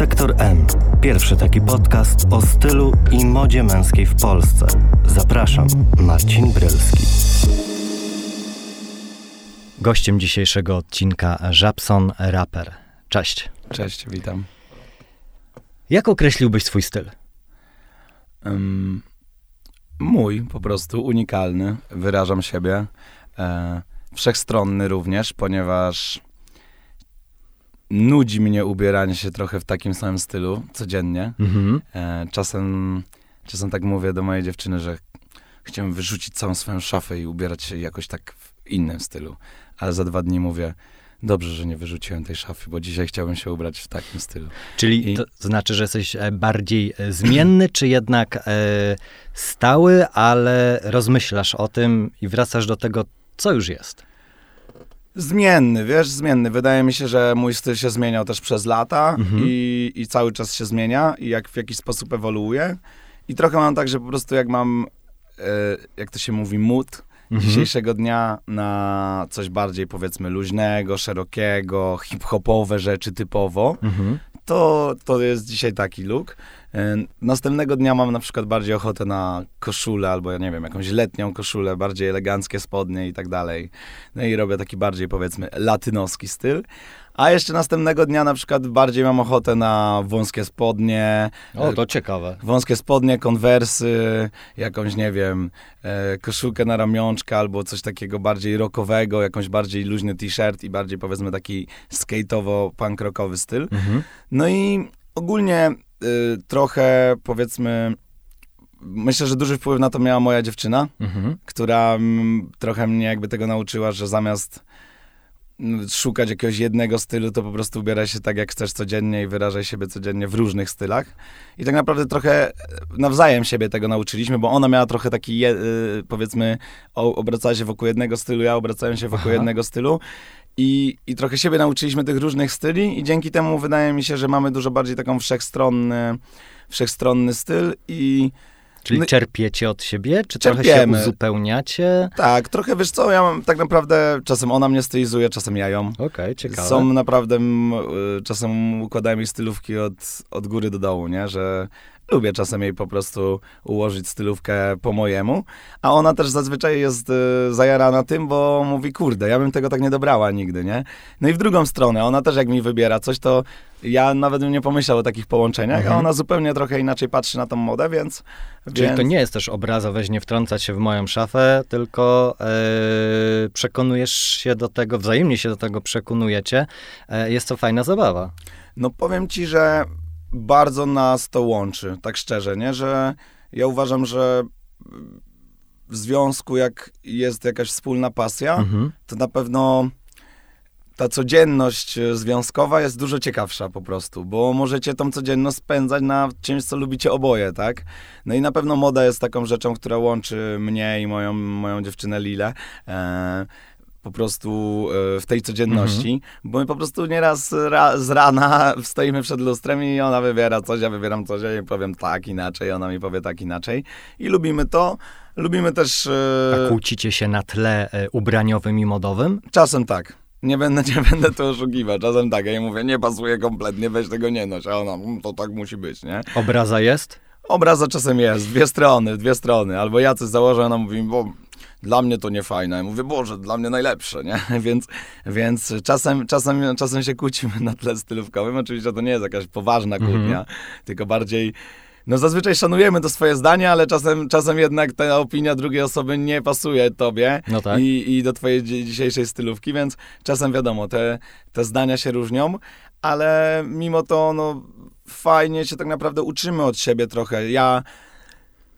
Sektor M. Pierwszy taki podcast o stylu i modzie męskiej w Polsce. Zapraszam, Marcin Brylski. Gościem dzisiejszego odcinka Żabson Rapper. Cześć. Cześć, witam. Jak określiłbyś swój styl? Um, mój, po prostu unikalny. Wyrażam siebie. E, wszechstronny również, ponieważ nudzi mnie ubieranie się trochę w takim samym stylu codziennie. Mhm. E, czasem, czasem tak mówię do mojej dziewczyny, że chciałem wyrzucić całą swoją szafę i ubierać się jakoś tak w innym stylu. Ale za dwa dni mówię, dobrze, że nie wyrzuciłem tej szafy, bo dzisiaj chciałbym się ubrać w takim stylu. Czyli I- to znaczy, że jesteś e, bardziej e, zmienny, czy jednak e, stały, ale rozmyślasz o tym i wracasz do tego, co już jest? Zmienny, wiesz, zmienny. Wydaje mi się, że mój styl się zmieniał też przez lata Mhm. i, i cały czas się zmienia i jak w jakiś sposób ewoluuje. I trochę mam tak, że po prostu jak mam, e, jak to się mówi, mood Mhm. dzisiejszego dnia na coś bardziej powiedzmy luźnego, szerokiego, hip-hopowe rzeczy typowo, Mhm. to, to jest dzisiaj taki look. E, Następnego dnia mam na przykład bardziej ochotę na koszulę albo ja nie wiem, jakąś letnią koszulę, bardziej eleganckie spodnie i tak dalej. No i robię taki bardziej powiedzmy latynoski styl. A jeszcze następnego dnia na przykład bardziej mam ochotę na wąskie spodnie, O, to ciekawe. wąskie spodnie, konwersy, jakąś, nie wiem, e, koszulkę na ramionczka albo coś takiego bardziej rockowego, jakąś bardziej luźny t-shirt i bardziej powiedzmy taki skate'owo-punk rockowy styl. Mhm. No i ogólnie trochę powiedzmy, myślę, że duży wpływ na to miała moja dziewczyna, Mhm. która mm, trochę mnie jakby tego nauczyła, że zamiast mm, szukać jakiegoś jednego stylu, to po prostu ubieraj się tak, jak chcesz codziennie i wyrażaj siebie codziennie w różnych stylach. I tak naprawdę trochę e, nawzajem siebie tego nauczyliśmy, bo ona miała trochę taki, je, y, powiedzmy, obracała się wokół jednego stylu, ja obracałem się wokół Aha. jednego stylu. I, I trochę siebie nauczyliśmy tych różnych styli i dzięki temu wydaje mi się, że mamy dużo bardziej taką wszechstronny, wszechstronny styl i Czyli No- czerpiecie od siebie, czy trochę Czerpiemy. się uzupełniacie? tak, trochę wiesz co, ja mam tak naprawdę, czasem ona mnie stylizuje, czasem ja ją. Okej, ciekawe. Są naprawdę, y, czasem układają mi stylówki od, od góry do dołu, nie? Że lubię czasem jej po prostu ułożyć stylówkę po mojemu, a ona też zazwyczaj jest y, zajarana tym, bo mówi, kurde, ja bym tego tak nie dobrała nigdy, nie? No i w drugą stronę, ona też jak mi wybiera coś, to ja nawet bym nie pomyślał o takich połączeniach, Mhm. a ona zupełnie trochę inaczej patrzy na tą modę, więc... Czyli więc... to nie jest też obraza, weź nie wtrącać się w moją szafę, tylko e, przekonujesz się do tego, wzajemnie się do tego przekonujecie. E, jest to fajna zabawa. No powiem ci, że bardzo nas to łączy, tak szczerze, nie? Że ja uważam, że w związku, jak jest jakaś wspólna pasja, Mhm. to na pewno ta codzienność e, związkowa jest dużo ciekawsza po prostu, bo możecie tą codzienność spędzać na czymś, co lubicie oboje, tak? No i na pewno moda jest taką rzeczą, która łączy mnie i moją, moją dziewczynę Lilę. E, po prostu e, w tej codzienności, bo my po prostu nieraz ra, z rana stoimy przed lustrem i ona wybiera coś, ja wybieram coś, ja jej powiem tak, inaczej, ona mi powie tak, inaczej. I lubimy to. Lubimy też... e, A kłócicie się na tle e, ubraniowym i modowym? Czasem tak. Nie będę, nie będę to oszukiwać. Czasem tak. Ja jej mówię, nie pasuje kompletnie, weź tego nie noś. A ona, "Mm, to tak musi być, nie? Obraza jest? Obraza czasem jest, dwie strony, dwie strony. Albo ja coś założę, ona mówi, bo dla mnie to nie fajne. Ja mówię, Boże, dla mnie najlepsze, nie? Więc, więc czasem, czasem, czasem się kłócimy na tle stylówkowym. Oczywiście to nie jest jakaś poważna Mhm. kłótnia, tylko bardziej... No zazwyczaj szanujemy to swoje zdanie, ale czasem, czasem jednak ta opinia drugiej osoby nie pasuje tobie No tak. i, i do twojej dzi- dzisiejszej stylówki, więc czasem wiadomo, te, te zdania się różnią, ale mimo to no, fajnie się tak naprawdę uczymy od siebie trochę. Ja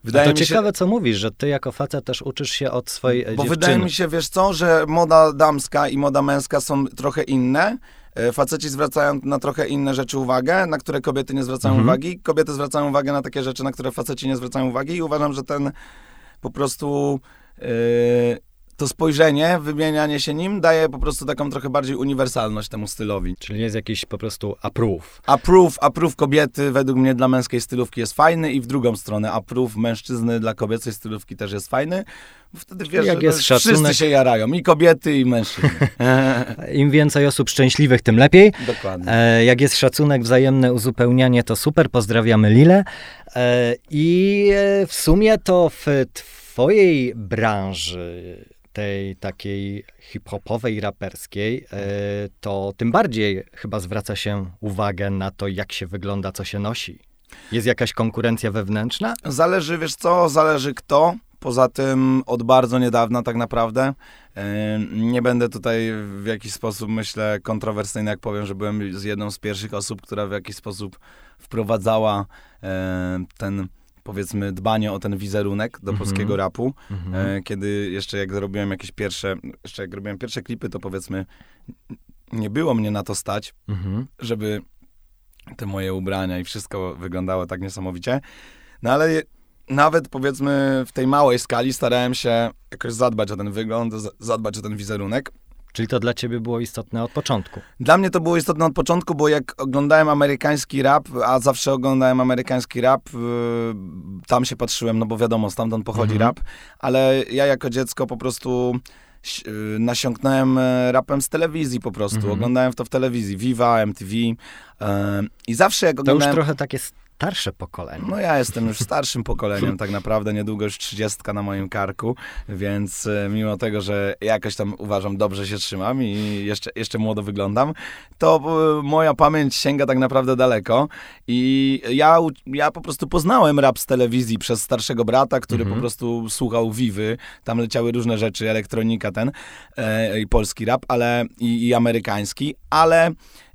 Wydaje to mi się, ciekawe, co mówisz, że ty jako facet też uczysz się od swojej e, bo dziewczyny. wydaje mi się, wiesz co, że moda damska i moda męska są trochę inne. E, Faceci zwracają na trochę inne rzeczy uwagę, na które kobiety nie zwracają Mhm. uwagi. Kobiety zwracają uwagę na takie rzeczy, na które faceci nie zwracają uwagi i uważam, że ten po prostu e, to spojrzenie, wymienianie się nim daje po prostu taką trochę bardziej uniwersalność temu stylowi. Czyli jest jakiś po prostu approve. Approve, approve kobiety według mnie dla męskiej stylówki jest fajny i w drugą stronę approve mężczyzny dla kobiecej stylówki też jest fajny. Wtedy wiesz, Jak że jest szacunek- wszyscy się jarają, i kobiety, i mężczyźni. Im więcej osób szczęśliwych, tym lepiej. Dokładnie. E, jak jest szacunek, wzajemne uzupełnianie, to super. Pozdrawiamy Lilę. E, I e, w sumie to w twojej branży, tej takiej hip-hopowej, raperskiej, e, to tym bardziej chyba zwraca się uwagę na to, jak się wygląda, co się nosi. Jest jakaś konkurencja wewnętrzna? Zależy, wiesz co, zależy kto. Poza tym od bardzo niedawna tak naprawdę. Yy, Nie będę tutaj w jakiś sposób, myślę, kontrowersyjny, jak powiem, że byłem z jedną z pierwszych osób, która w jakiś sposób wprowadzała yy, ten, powiedzmy, dbanie o ten wizerunek do Mhm. polskiego rapu. Mhm. E, Kiedy jeszcze jak robiłem jakieś pierwsze, jeszcze jak robiłem pierwsze klipy, to powiedzmy, nie było mnie na to stać, Mhm. żeby te moje ubrania i wszystko wyglądało tak niesamowicie. No ale je- nawet powiedzmy w tej małej skali starałem się jakoś zadbać o ten wygląd, zadbać o ten wizerunek. Czyli to dla ciebie było istotne od początku. Dla mnie to było istotne od początku, bo jak oglądałem amerykański rap, a zawsze oglądałem amerykański rap, yy, tam się patrzyłem, no bo wiadomo, stamtąd pochodzi Mhm. rap, ale ja jako dziecko po prostu yy, nasiąknąłem e, rapem z telewizji po prostu. Mhm. Oglądałem to w telewizji, Viva, MTV yy, i zawsze jak To już oglądałem... trochę takie starsze pokolenie. No ja jestem już starszym pokoleniem, tak naprawdę niedługo już trzydziestka na moim karku, więc e, mimo tego, że jakoś tam uważam dobrze się trzymam i jeszcze, jeszcze młodo wyglądam, to e, moja pamięć sięga tak naprawdę daleko i ja, ja po prostu poznałem rap z telewizji przez starszego brata, który Mhm. po prostu słuchał Vivy, tam leciały różne rzeczy, elektronika ten e, i polski rap, ale i, i amerykański, ale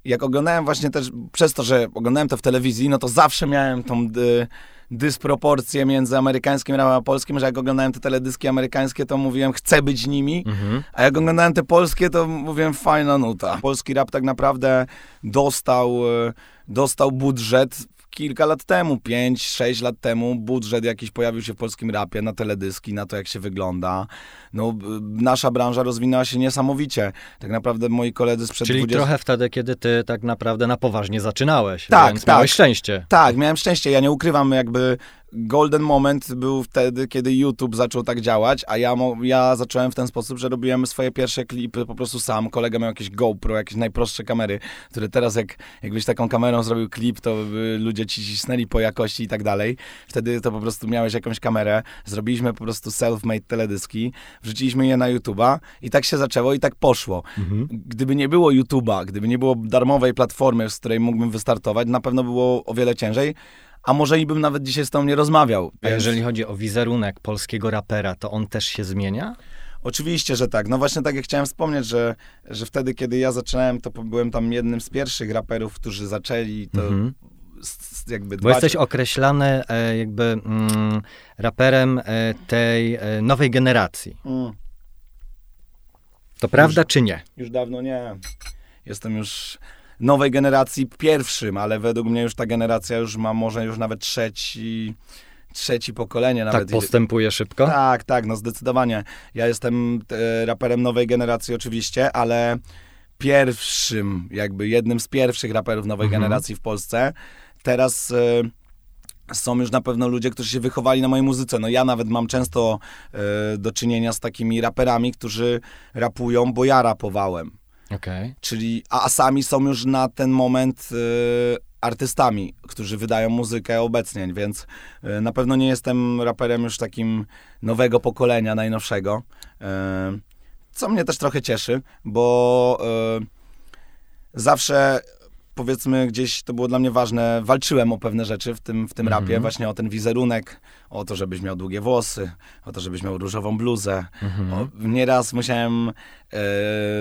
jak oglądałem właśnie też, przez to, że oglądałem to w telewizji, no to zawsze miałem tą dy, dysproporcję między amerykańskim rapem a polskim, że jak oglądałem te teledyski amerykańskie, to mówiłem, chcę być nimi, Mhm. a jak oglądałem te polskie, to mówiłem, fajna nuta. Polski rap tak naprawdę dostał, e, dostał budżet kilka lat temu, 5-6 lat temu, budżet jakiś pojawił się w polskim rapie na teledyski, na to jak się wygląda. No, b- nasza branża rozwinęła się niesamowicie. Tak naprawdę moi koledzy sprzed Czyli 20... trochę wtedy, kiedy ty tak naprawdę na poważnie zaczynałeś. Tak, więc tak. miałeś szczęście. Tak, miałem szczęście. Ja nie ukrywam, jakby golden moment był wtedy, kiedy YouTube zaczął tak działać, a ja, ja zacząłem w ten sposób, że robiłem swoje pierwsze klipy po prostu sam. Kolega miał jakieś GoPro, jakieś najprostsze kamery, które teraz jak, jakbyś taką kamerą zrobił klip, to by ludzie ci cisnęli po jakości i tak dalej. Wtedy to po prostu miałeś jakąś kamerę, zrobiliśmy po prostu self-made teledyski, wrzuciliśmy je na YouTube'a i tak się zaczęło i tak poszło. Mhm. Gdyby nie było YouTube'a, gdyby nie było darmowej platformy, z której mógłbym wystartować, na pewno było o wiele ciężej, a może i bym nawet dzisiaj z tą nie rozmawiał. A jeżeli chodzi o wizerunek polskiego rapera, to on też się zmienia? Oczywiście, że tak. No właśnie tak jak chciałem wspomnieć, że, że wtedy, kiedy ja zaczynałem, to byłem tam jednym z pierwszych raperów, którzy zaczęli to Mhm. jakby Bo dbać... jesteś określany e, jakby mm, raperem e, tej e, nowej generacji. Mm, To prawda czy nie? już dawno nie. Jestem już nowej generacji pierwszym, ale według mnie już ta generacja już ma może już nawet trzeci, trzeci pokolenie Tak nawet. postępuje szybko? Tak, tak, no zdecydowanie. Ja jestem e, raperem nowej generacji oczywiście, ale pierwszym, jakby jednym z pierwszych raperów nowej Mhm. generacji w Polsce. Teraz e, są już na pewno ludzie, którzy się wychowali na mojej muzyce. No ja nawet mam często e, do czynienia z takimi raperami, którzy rapują, bo ja rapowałem. Okej. Czyli, a sami są już na ten moment y, artystami, którzy wydają muzykę obecnie, więc y, na pewno nie jestem raperem już takim nowego pokolenia, najnowszego. Y, co mnie też trochę cieszy, bo y, zawsze powiedzmy gdzieś to było dla mnie ważne, walczyłem o pewne rzeczy w tym, w tym Mhm. rapie, właśnie o ten wizerunek, o to, żebyś miał długie włosy, o to, żebyś miał różową bluzę. Mhm. O, nieraz musiałem e,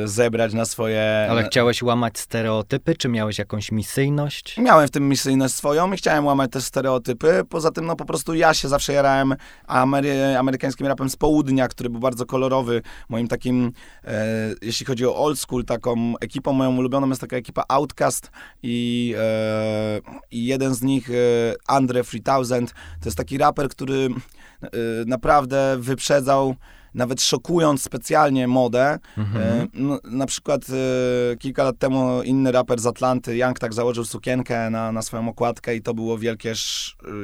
zebrać na swoje... Ale chciałeś łamać stereotypy, czy miałeś jakąś misyjność? Miałem w tym misyjność swoją i chciałem łamać też stereotypy. Poza tym, no po prostu ja się zawsze jarałem amery, amerykańskim rapem z południa, który był bardzo kolorowy. Moim takim, e, jeśli chodzi o old school, taką ekipą moją ulubioną jest taka ekipa Outcast i, e, jeden z nich, Andre 3000, to jest taki raper, który e, naprawdę wyprzedzał nawet szokując specjalnie modę. Mhm. E, no, na przykład e, kilka lat temu inny raper z Atlanty, Young, tak założył sukienkę na, na swoją okładkę i to było wielkie,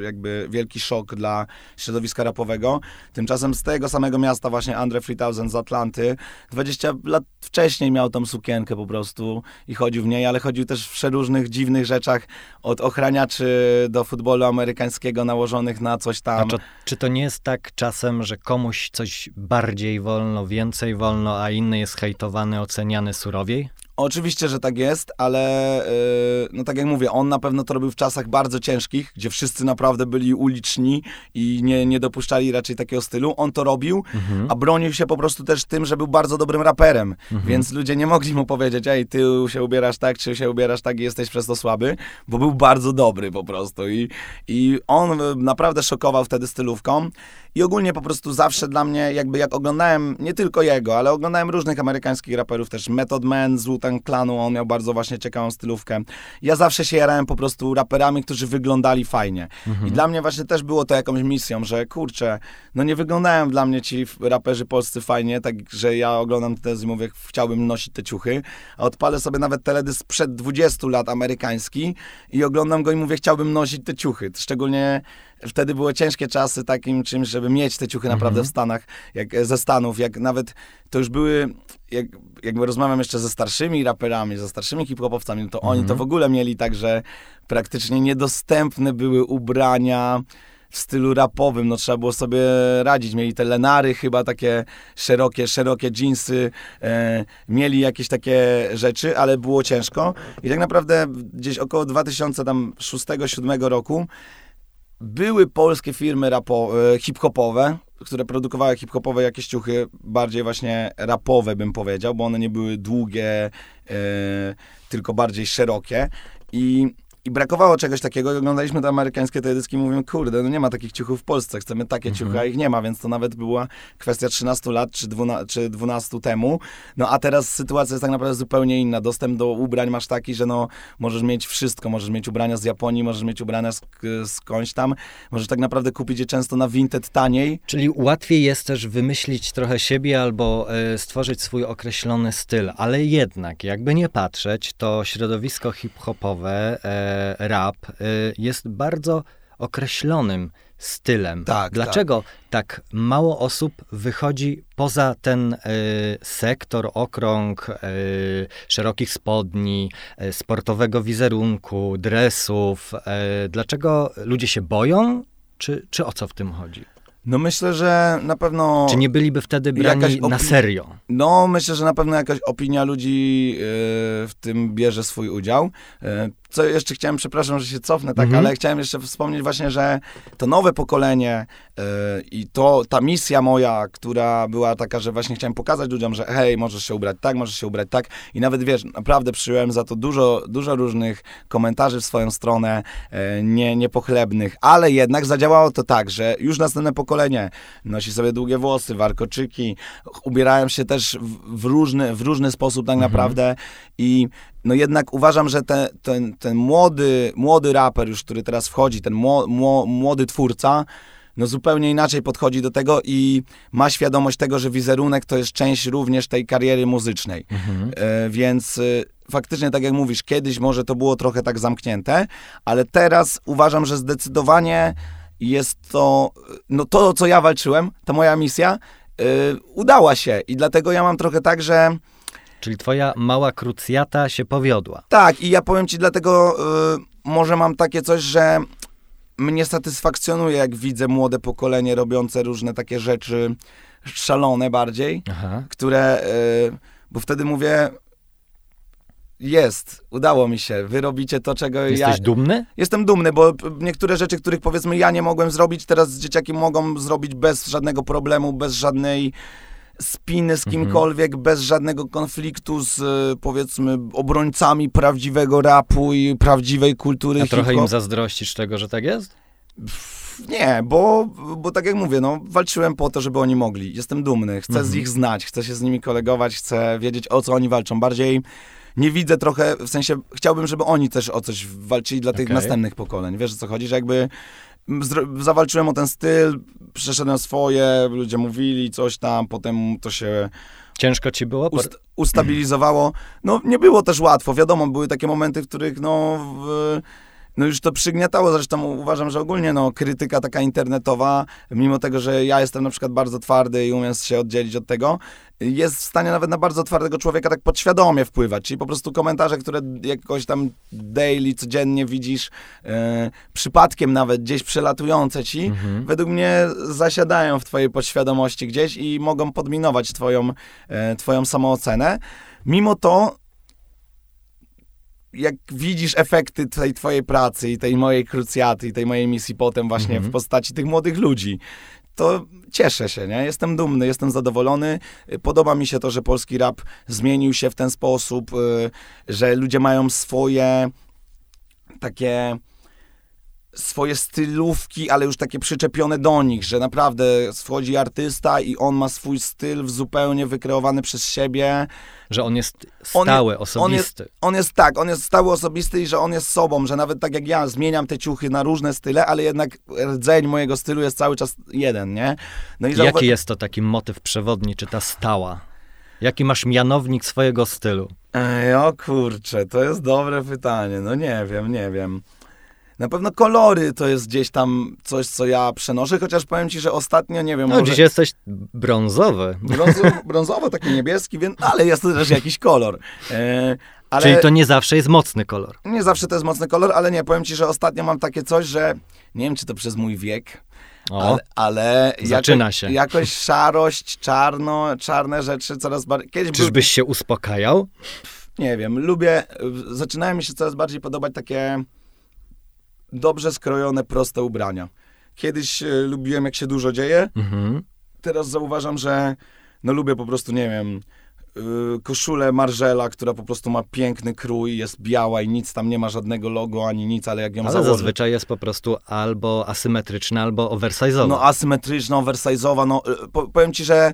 jakby wielki szok dla środowiska rapowego. Tymczasem z tego samego miasta właśnie Andre 3000 z Atlanty 20 lat wcześniej miał tą sukienkę po prostu i chodził w niej, ale chodził też w przeróżnych dziwnych rzeczach, od ochraniaczy do futbolu amerykańskiego nałożonych na coś tam. czy, czy to nie jest tak czasem, że komuś coś bardziej wolno, więcej wolno, a inny jest hejtowany, oceniany surowiej? Oczywiście, że tak jest, ale yy, no tak jak mówię, on na pewno to robił w czasach bardzo ciężkich, gdzie wszyscy naprawdę byli uliczni i nie, nie dopuszczali raczej takiego stylu. On to robił, Mhm. a bronił się po prostu też tym, że był bardzo dobrym raperem, więc ludzie nie mogli mu powiedzieć, ej, ty się ubierasz tak, czy się ubierasz tak i jesteś przez to słaby, bo był bardzo dobry po prostu i, i on y, naprawdę szokował wtedy stylówką i ogólnie po prostu zawsze dla mnie, jakby jak oglądałem, nie tylko jego, ale oglądałem różnych amerykańskich raperów, też Method Man z Wu-Tang Clanu, on miał bardzo właśnie ciekawą stylówkę. Ja zawsze się jarałem po prostu raperami, którzy wyglądali fajnie. I dla mnie właśnie też było to jakąś misją, że kurczę, no nie wyglądają dla mnie ci raperzy polscy fajnie, tak, że ja oglądam te i mówię, chciałbym nosić te ciuchy, a odpalę sobie nawet teledysk sprzed 20 lat amerykański i oglądam go i mówię, chciałbym nosić te ciuchy. Szczególnie wtedy były ciężkie czasy takim czymś, żeby mieć te ciuchy naprawdę w Stanach, jak ze Stanów, jak nawet to już były, jak, jakby rozmawiam jeszcze ze starszymi raperami, ze starszymi hip-hopowcami, no to oni to w ogóle mieli tak, że praktycznie niedostępne były ubrania w stylu rapowym, no trzeba było sobie radzić. Mieli te lenary chyba takie szerokie, szerokie dżinsy, e, mieli jakieś takie rzeczy, ale było ciężko. I tak naprawdę gdzieś około 2006-2007 roku były polskie firmy rapo, e, hip-hopowe, które produkowały hip-hopowe jakieś ciuchy, bardziej właśnie rapowe bym powiedział, bo one nie były długie, e, tylko bardziej szerokie. I, I brakowało czegoś takiego i oglądaliśmy te amerykańskie teledyski i mówimy, kurde, no nie ma takich ciuchów w Polsce, chcemy takie ciuchy, a ich nie ma, więc to nawet była kwestia 13 lat czy 12, czy 12 temu. No a teraz sytuacja jest tak naprawdę zupełnie inna. Dostęp do ubrań masz taki, że no możesz mieć wszystko, możesz mieć ubrania z Japonii, możesz mieć ubrania z, skądś tam, możesz tak naprawdę kupić je często na Vinted taniej, Czyli łatwiej jest też wymyślić trochę siebie albo e, stworzyć swój określony styl, ale jednak, jakby nie patrzeć, to środowisko hip-hopowe, e, rap, e, jest bardzo określonym stylem. Tak, Dlaczego tak. mało osób wychodzi poza ten e, sektor, okrąg e, szerokich spodni, e, sportowego wizerunku, dresów? E, dlaczego ludzie się boją? Czy, czy o co w tym chodzi? No myślę, że na pewno. Czy nie byliby wtedy brani na serio? No, myślę, że na pewno jakaś opinia ludzi w tym bierze swój udział. Co jeszcze chciałem, przepraszam, że się cofnę, tak, Mhm. ale chciałem jeszcze wspomnieć właśnie, że to nowe pokolenie yy, i to ta misja moja, która była taka, że właśnie chciałem pokazać ludziom, że hej, możesz się ubrać tak, możesz się ubrać tak. I nawet wiesz, naprawdę przyjąłem za to dużo, dużo różnych komentarzy w swoją stronę, yy, nie, niepochlebnych, ale jednak zadziałało to tak, że już następne pokolenie nosi sobie długie włosy, warkoczyki, ubierałem się też w, w, różny, w różny sposób tak naprawdę. I no jednak uważam, że te, ten, ten młody, młody raper już, który teraz wchodzi, ten mło, mło, młody twórca, no zupełnie inaczej podchodzi do tego i ma świadomość tego, że wizerunek to jest część również tej kariery muzycznej. E, więc e, faktycznie, tak jak mówisz, kiedyś może to było trochę tak zamknięte, ale teraz uważam, że zdecydowanie jest to, no to, o co ja walczyłem, ta moja misja, e, udała się i dlatego ja mam trochę tak, że Czyli twoja mała krucjata się powiodła. tak, i ja powiem ci, dlatego y, może mam takie coś, że mnie satysfakcjonuje, jak widzę młode pokolenie robiące różne takie rzeczy szalone bardziej, Aha. które, y, bo wtedy mówię, jest, udało mi się, wy robicie to, czego ja... Jesteś dumny? Jestem dumny, bo niektóre rzeczy, których powiedzmy ja nie mogłem zrobić, teraz dzieciaki mogą zrobić bez żadnego problemu, bez żadnej spiny z Mhm. kimkolwiek, bez żadnego konfliktu z e, powiedzmy obrońcami prawdziwego rapu i prawdziwej kultury A trochę im zazdrościsz tego, że tak jest? Nie, bo, bo tak jak mówię, no, walczyłem po to, żeby oni mogli. Jestem dumny, chcę z Mhm. nich znać, chcę się z nimi kolegować, chcę wiedzieć, o co oni walczą. Bardziej nie widzę trochę, w sensie chciałbym, żeby oni też o coś walczyli dla tych Okej. następnych pokoleń. Wiesz o co chodzi, że jakby zawalczyłem o ten styl, przeszedłem swoje, ludzie mówili coś tam, potem to się Ciężko ci było? Ust- ustabilizowało. No nie było też łatwo, wiadomo, były takie momenty, w których no, w, no już to przygniatało, zresztą uważam, że ogólnie no, krytyka taka internetowa, mimo tego, że ja jestem na przykład bardzo twardy i umiem się oddzielić od tego, jest w stanie nawet na bardzo twardego człowieka tak podświadomie wpływać, czyli po prostu komentarze, które jakoś tam daily, codziennie widzisz, e, przypadkiem nawet gdzieś przelatujące ci, Mhm. według mnie zasiadają w twojej podświadomości gdzieś i mogą podminować twoją, e, twoją samoocenę. Mimo to, jak widzisz efekty tej twojej pracy i tej mojej krucjaty i tej mojej misji potem właśnie Mhm. w postaci tych młodych ludzi, to cieszę się, nie? Jestem dumny, jestem zadowolony. Podoba mi się to, że polski rap zmienił się w ten sposób, y, że ludzie mają swoje takie swoje stylówki, ale już takie przyczepione do nich, że naprawdę wchodzi artysta i on ma swój styl zupełnie wykreowany przez siebie. Że on jest On- stały, On osobisty. jest, on jest tak, on jest stały osobisty i że on jest sobą, że nawet tak jak ja zmieniam te ciuchy na różne style, ale jednak rdzeń mojego stylu jest cały czas jeden, nie? No i Jaki jest to taki motyw przewodni, czy ta stała? Jaki masz mianownik swojego stylu? Ej, o kurczę, to jest dobre pytanie. No nie wiem, nie wiem. Na pewno kolory to jest gdzieś tam coś, co ja przenoszę, chociaż powiem ci, że ostatnio, nie wiem, No, może dziś jesteś brązowy. brązo, brązowy, taki niebieski, więc, ale jest to też jakiś kolor. E, ale Czyli to nie zawsze jest mocny kolor. nie zawsze to jest mocny kolor, ale nie, powiem ci, że ostatnio mam takie coś, że nie wiem, czy to przez mój wiek, O, ale, ale Zaczyna jako, się. jakoś szarość, czarno, czarne rzeczy coraz bardziej... Kiedyś był- czyżbyś się uspokajał? Nie wiem, lubię, zaczynają mi się coraz bardziej podobać takie dobrze skrojone, proste ubrania. Kiedyś y, lubiłem, jak się dużo dzieje, Mhm. teraz zauważam, że no lubię po prostu, nie wiem, y, koszulę Marżela, która po prostu ma piękny krój, jest biała i nic tam nie ma żadnego logo ani nic, ale jak ją Ale założę... zazwyczaj jest po prostu albo asymetryczna, albo oversize'owa. No asymetryczna, oversize'owa, no y, po, powiem ci, że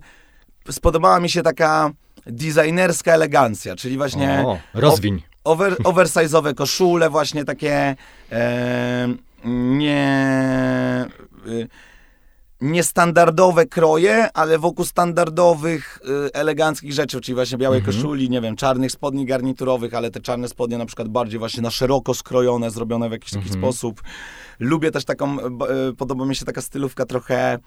spodobała mi się taka designerska elegancja, czyli właśnie... o, rozwiń. Over, oversize'owe koszule, właśnie takie e, nie, y, niestandardowe kroje, ale wokół standardowych, y, eleganckich rzeczy, czyli właśnie białej Mhm. koszuli, nie wiem, czarnych spodni garniturowych, ale te czarne spodnie na przykład bardziej właśnie na szeroko skrojone, zrobione w jakiś taki Mhm. sposób. Lubię też taką, y, podoba mi się taka stylówka trochę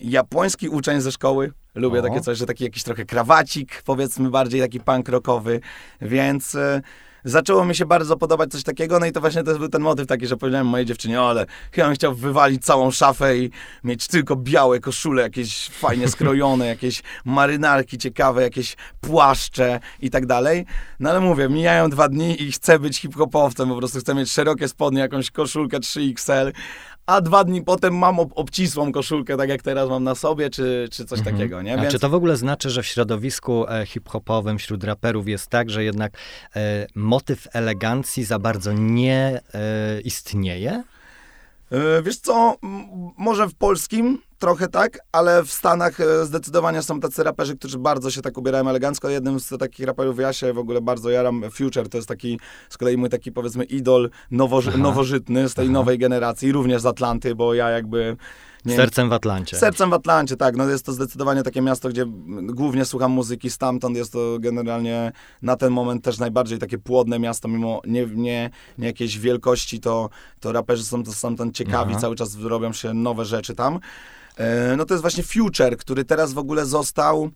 japoński uczeń ze szkoły. Lubię O. takie coś, że taki jakiś trochę krawacik, powiedzmy bardziej taki punk rockowy, więc y, zaczęło mi się bardzo podobać coś takiego, no i to właśnie to był ten motyw taki, że powiedziałem mojej dziewczynie, ale chyba bym chciał wywalić całą szafę i mieć tylko białe koszule, jakieś fajnie skrojone, jakieś marynarki ciekawe, jakieś płaszcze i tak dalej. No ale mówię, mijają dwa dni i chcę być hip-hopowcem, po prostu chcę mieć szerokie spodnie, jakąś koszulkę 3XL, a dwa dni potem mam ob- obcisłą koszulkę, tak jak teraz mam na sobie, czy, czy coś Mhm. takiego, nie? A Więc czy to w ogóle znaczy, że w środowisku e, hip-hopowym wśród raperów jest tak, że jednak e, motyw elegancji za bardzo nie e, istnieje? e, wiesz co, może w polskim trochę tak, ale w Stanach e, zdecydowanie są tacy raperzy, którzy bardzo się tak ubierają elegancko. Jednym z takich raperów ja się w ogóle bardzo jaram, Future, to jest taki z kolei mój taki powiedzmy idol nowoży- Aha. nowożytny z tej Aha. nowej generacji, również z Atlanty, bo ja jakby... Nie, Sercem w Atlancie. Sercem w Atlancie, tak. No jest to zdecydowanie takie miasto, gdzie głównie słucham muzyki stamtąd. Jest to generalnie na ten moment też najbardziej takie płodne miasto, mimo nie, nie, nie jakiejś wielkości, to, to raperzy są to stamtąd ciekawi, Aha. cały czas robią się nowe rzeczy tam. E, no to jest właśnie Future, który teraz w ogóle został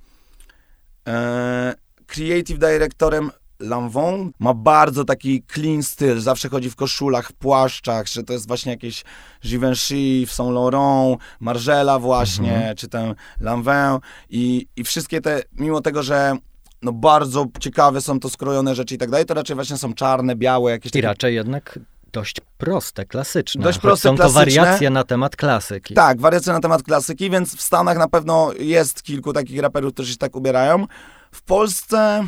e, creative directorem Lanvin ma bardzo taki clean styl, zawsze chodzi w koszulach, w płaszczach, że to jest właśnie jakieś Givenchy, Saint Laurent, Margiela właśnie, Mhm. czy ten Lanvin i, i wszystkie te, mimo tego, że no bardzo ciekawe są to skrojone rzeczy i tak dalej, to raczej właśnie są czarne, białe, jakieś I takie raczej jednak dość proste, klasyczne. Dość proste, są to klasyczne. wariacje na temat klasyki. Tak, wariacje na temat klasyki, więc w Stanach na pewno jest kilku takich raperów, którzy się tak ubierają. W Polsce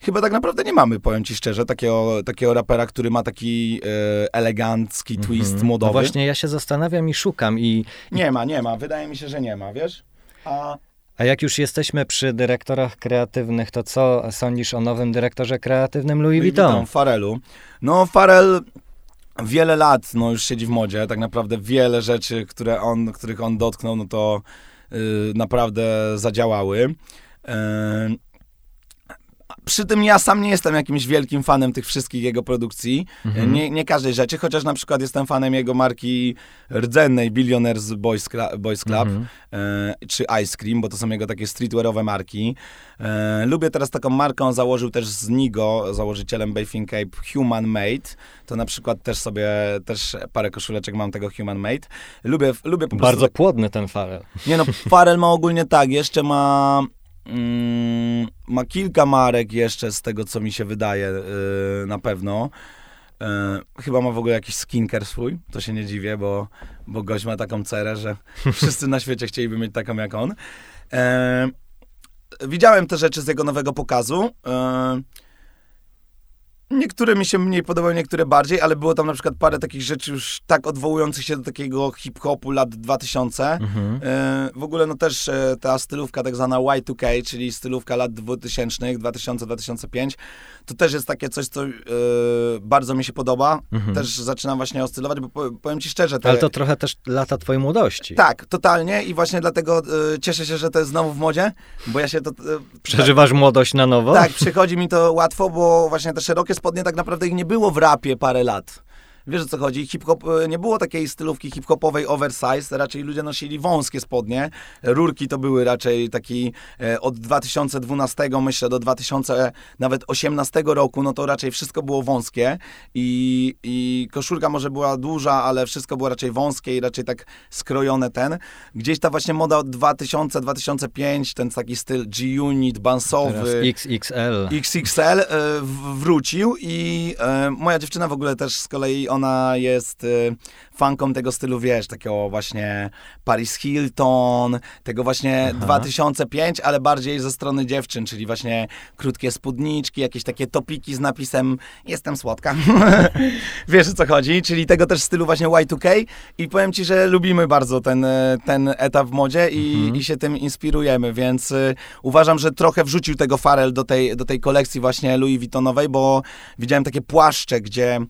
chyba tak naprawdę nie mamy, powiem ci szczerze, takiego, takiego rapera, który ma taki e, elegancki twist Mhm. modowy. No właśnie ja się zastanawiam i szukam i Nie ma, nie ma. Wydaje mi się, że nie ma, wiesz? A A jak już jesteśmy przy dyrektorach kreatywnych, to co sądzisz o nowym dyrektorze kreatywnym Louis Vuitton? Witam, Farelu. No, Farel wiele lat no, już siedzi w modzie, tak naprawdę wiele rzeczy, które on, których on dotknął, no to yy, naprawdę zadziałały. Przy tym ja sam nie jestem jakimś wielkim fanem tych wszystkich jego produkcji, Mhm. nie, nie każdej rzeczy, chociaż na przykład jestem fanem jego marki rdzennej Billionaires Boys, Cla- Boys Club, Mhm. e, czy Ice Cream, bo to są jego takie streetwearowe marki. E, lubię teraz taką markę, on założył też z Nigo, założycielem Bathing Cape, Human Made. To na przykład też sobie, też parę koszuleczek mam tego Human Made. Lubię, lubię po prostu... Bardzo płodny ten Farel. Nie no, Farel ma ogólnie tak, jeszcze ma... Mm, ma kilka marek jeszcze z tego, co mi się wydaje yy, na pewno. Yy, chyba ma w ogóle jakiś skincare swój, to się nie dziwię, bo, bo gość ma taką cerę, że wszyscy na świecie chcieliby mieć taką jak on. Yy, widziałem te rzeczy z jego nowego pokazu. Yy, Niektóre mi się mniej podobały, niektóre bardziej, ale było tam na przykład parę takich rzeczy już tak odwołujących się do takiego hip-hopu lat 2000. Mhm. E, W ogóle no też e, ta stylówka tak zwana Y2K, czyli stylówka lat 2000, 2000-2005, to też jest takie coś, co e, bardzo mi się podoba. Mhm. Też zaczynam właśnie oscylować, bo po- powiem ci szczerze, te, Ale to trochę też lata twojej młodości. tak, totalnie i właśnie dlatego e, cieszę się, że to jest znowu w modzie, bo ja się to... e, Przeżywasz młodość na nowo? tak, przychodzi mi to łatwo, bo właśnie te szerokie spodnie tak naprawdę ich nie było w rapie parę lat. Wiesz o co chodzi? Hip-hop, e, nie było takiej stylówki hip-hopowej oversize, raczej ludzie nosili wąskie spodnie. Rurki to były raczej taki e, od 2012 myślę do 2000 nawet 18 roku, no to raczej wszystko było wąskie i, i koszulka może była duża, ale wszystko było raczej wąskie i raczej tak skrojone ten. Gdzieś ta właśnie moda od 2000-2005, ten taki styl G-Unit, bansowy. XXL. XXL e, wrócił i moja dziewczyna w ogóle też z kolei, ona jest e, fanką tego stylu, wiesz, takiego właśnie Paris Hilton, tego właśnie Aha. 2005, ale bardziej ze strony dziewczyn, czyli właśnie krótkie spódniczki, jakieś takie topiki z napisem jestem słodka. wiesz o co chodzi, czyli tego też stylu właśnie Y2K i powiem ci, że lubimy bardzo ten, e, ten etap w modzie i, Mhm. i się tym inspirujemy, więc y, uważam, że trochę wrzucił tego Farel do tej, do tej kolekcji właśnie Louis Vuittonowej, bo widziałem takie płaszcze, gdzie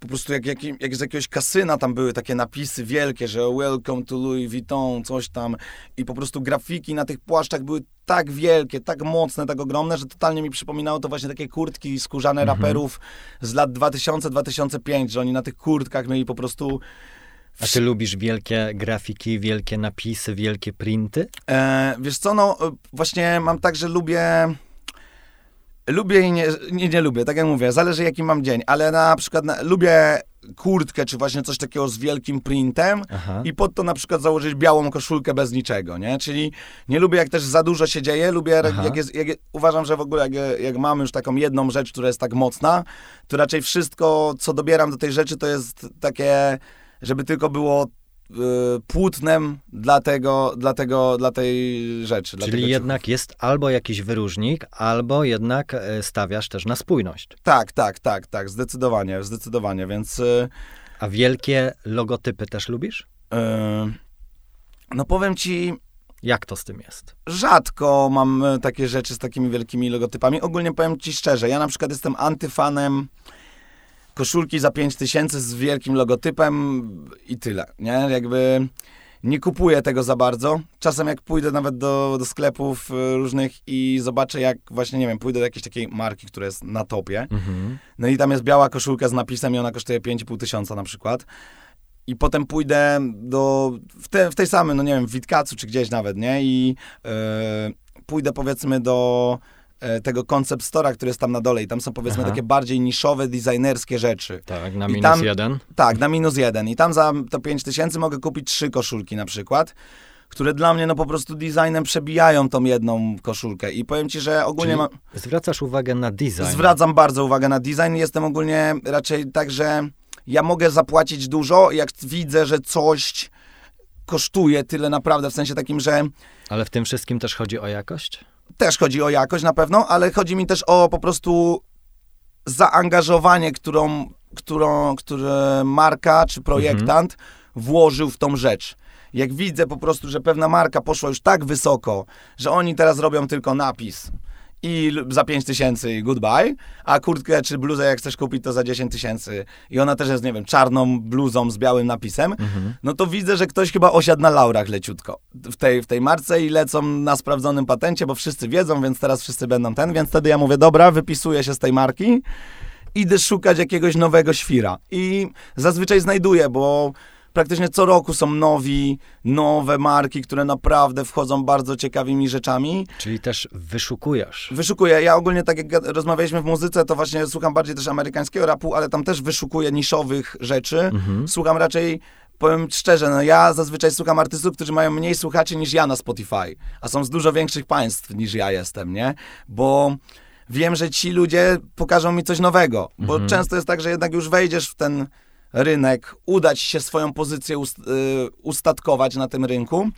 po prostu jak, jak, jak z jakiegoś kasyna tam były takie napisy wielkie, że welcome to Louis Vuitton, coś tam i po prostu grafiki na tych płaszczach były tak wielkie, tak mocne, tak ogromne, że totalnie mi przypominało to właśnie takie kurtki skórzane Mhm. raperów z lat 2000-2005, że oni na tych kurtkach mieli po prostu A ty lubisz wielkie grafiki, wielkie napisy, wielkie printy? E, wiesz co, no e, właśnie mam tak, że lubię. Lubię i nie, nie, nie lubię, tak jak mówię, zależy jaki mam dzień, ale na przykład na, lubię kurtkę, czy właśnie coś takiego z wielkim printem Aha. i pod to na przykład założyć białą koszulkę bez niczego, nie? Czyli nie lubię jak też za dużo się dzieje, lubię jak jest, jak, uważam, że w ogóle jak, jak mam już taką jedną rzecz, która jest tak mocna, to raczej wszystko, co dobieram do tej rzeczy, to jest takie, żeby tylko było płótnem dla tego, dla tego, dla tej rzeczy. dla Czyli tego jednak jest albo jakiś wyróżnik, albo jednak e, stawiasz też na spójność. Tak, tak, tak, tak, zdecydowanie, zdecydowanie, więc... y, A wielkie logotypy też lubisz? y, no powiem ci, Jak to z tym jest? rzadko mam e, takie rzeczy z takimi wielkimi logotypami. Ogólnie powiem ci szczerze, ja na przykład jestem antyfanem koszulki za 5000 z wielkim logotypem i tyle, nie? Jakby nie kupuję tego za bardzo. Czasem jak pójdę nawet do, do sklepów e, różnych i zobaczę jak właśnie, nie wiem, pójdę do jakiejś takiej marki, która jest na topie, Mhm. no i tam jest biała koszulka z napisem i ona kosztuje 5,5 tysiąca na przykład. I potem pójdę do, w, te, w tej samej, no nie wiem, w Witkacu czy gdzieś nawet, nie? I e, pójdę powiedzmy do tego concept store'a, który jest tam na dole i tam są powiedzmy Aha. takie bardziej niszowe, designerskie rzeczy. Tak, na minus tam- jeden. Tak, na minus jeden. I tam za to 5 tysięcy mogę kupić trzy koszulki na przykład, które dla mnie no po prostu designem przebijają tą jedną koszulkę. I powiem ci, że ogólnie mam... Zwracasz uwagę na design. Zwracam bardzo uwagę na design. Jestem ogólnie raczej tak, że ja mogę zapłacić dużo, jak widzę, że coś kosztuje tyle naprawdę, w sensie takim, że Ale w tym wszystkim też chodzi o jakość? Też chodzi o jakość na pewno, ale chodzi mi też o po prostu zaangażowanie, którą, którą, które marka czy projektant włożył w tą rzecz. Jak widzę po prostu, że pewna marka poszła już tak wysoko, że oni teraz robią tylko napis i za 5 tysięcy goodbye, a kurtkę czy bluzę jak chcesz kupić to za 10 tysięcy. I ona też jest, nie wiem, czarną bluzą z białym napisem, no to widzę, że ktoś chyba osiadł na laurach leciutko. W tej, w tej marce i lecą na sprawdzonym patencie, bo wszyscy wiedzą, więc teraz wszyscy będą ten, więc wtedy ja mówię, dobra, wypisuję się z tej marki, idę szukać jakiegoś nowego świra. I zazwyczaj znajduję, bo praktycznie co roku są nowi, nowe marki, które naprawdę wchodzą bardzo ciekawymi rzeczami. Czyli też wyszukujesz. Wyszukuję, ja ogólnie tak jak rozmawialiśmy w muzyce, to właśnie słucham bardziej też amerykańskiego rapu, ale tam też wyszukuję niszowych rzeczy. Mhm. Słucham raczej, powiem szczerze, no ja zazwyczaj słucham artystów, którzy mają mniej słuchaczy niż ja na Spotify, a są z dużo większych państw niż ja jestem, nie? Bo wiem, że ci ludzie pokażą mi coś nowego, bo Mhm. często jest tak, że jednak już wejdziesz w ten rynek, uda ci się swoją pozycję ust, y, ustatkować na tym rynku,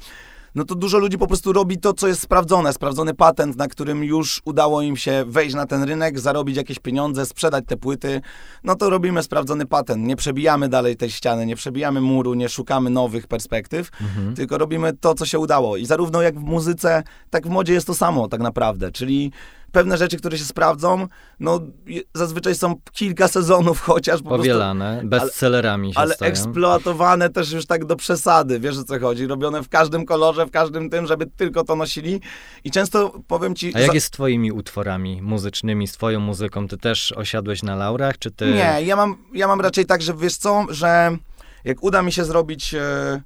no to dużo ludzi po prostu robi to, co jest sprawdzone, sprawdzony patent, na którym już udało im się wejść na ten rynek, zarobić jakieś pieniądze, sprzedać te płyty, no to robimy sprawdzony patent. Nie przebijamy dalej tej ściany, nie przebijamy muru, nie szukamy nowych perspektyw, Mhm. tylko robimy to, co się udało. I zarówno jak w muzyce, tak w modzie jest to samo tak naprawdę, czyli pewne rzeczy, które się sprawdzą, no zazwyczaj są kilka sezonów chociaż po prostu Powielane, bestsellerami się ale stają. eksploatowane też już tak do przesady, wiesz o co chodzi, robione w każdym kolorze, w każdym tym, żeby tylko to nosili i często powiem ci... A jak za- jest z twoimi utworami muzycznymi, z twoją muzyką? Ty też osiadłeś na laurach, czy ty... Nie, ja mam, ja mam raczej tak, że wiesz co, że jak uda mi się zrobić e,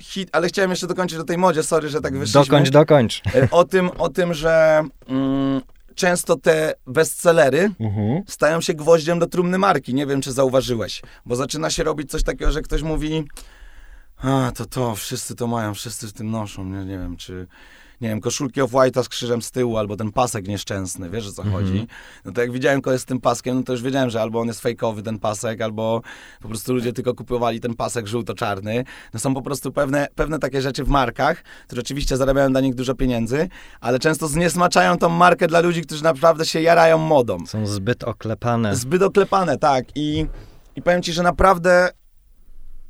hit, ale chciałem jeszcze dokończyć do tej modzie, sorry, że tak wyszliśmy. Dokończ, dokończ. E, O tym, o tym, że mm, często te bestsellery Mhm. stają się gwoździem do trumny marki. Nie wiem, czy zauważyłeś, bo zaczyna się robić coś takiego, że ktoś mówi a, to to, wszyscy to mają, wszyscy w tym noszą, nie, nie wiem, czy nie wiem, koszulki off-white'a z krzyżem z tyłu, albo ten pasek nieszczęsny, wiesz o co Mhm. chodzi? No to jak widziałem kogoś z tym paskiem, no to już wiedziałem, że albo on jest fejkowy, ten pasek, albo po prostu ludzie tylko kupowali ten pasek żółto-czarny. No są po prostu pewne, pewne takie rzeczy w markach, które oczywiście zarabiają dla nich dużo pieniędzy, ale często zniesmaczają tą markę dla ludzi, którzy naprawdę się jarają modą. Są zbyt oklepane. Zbyt oklepane, tak. I, I powiem ci, że naprawdę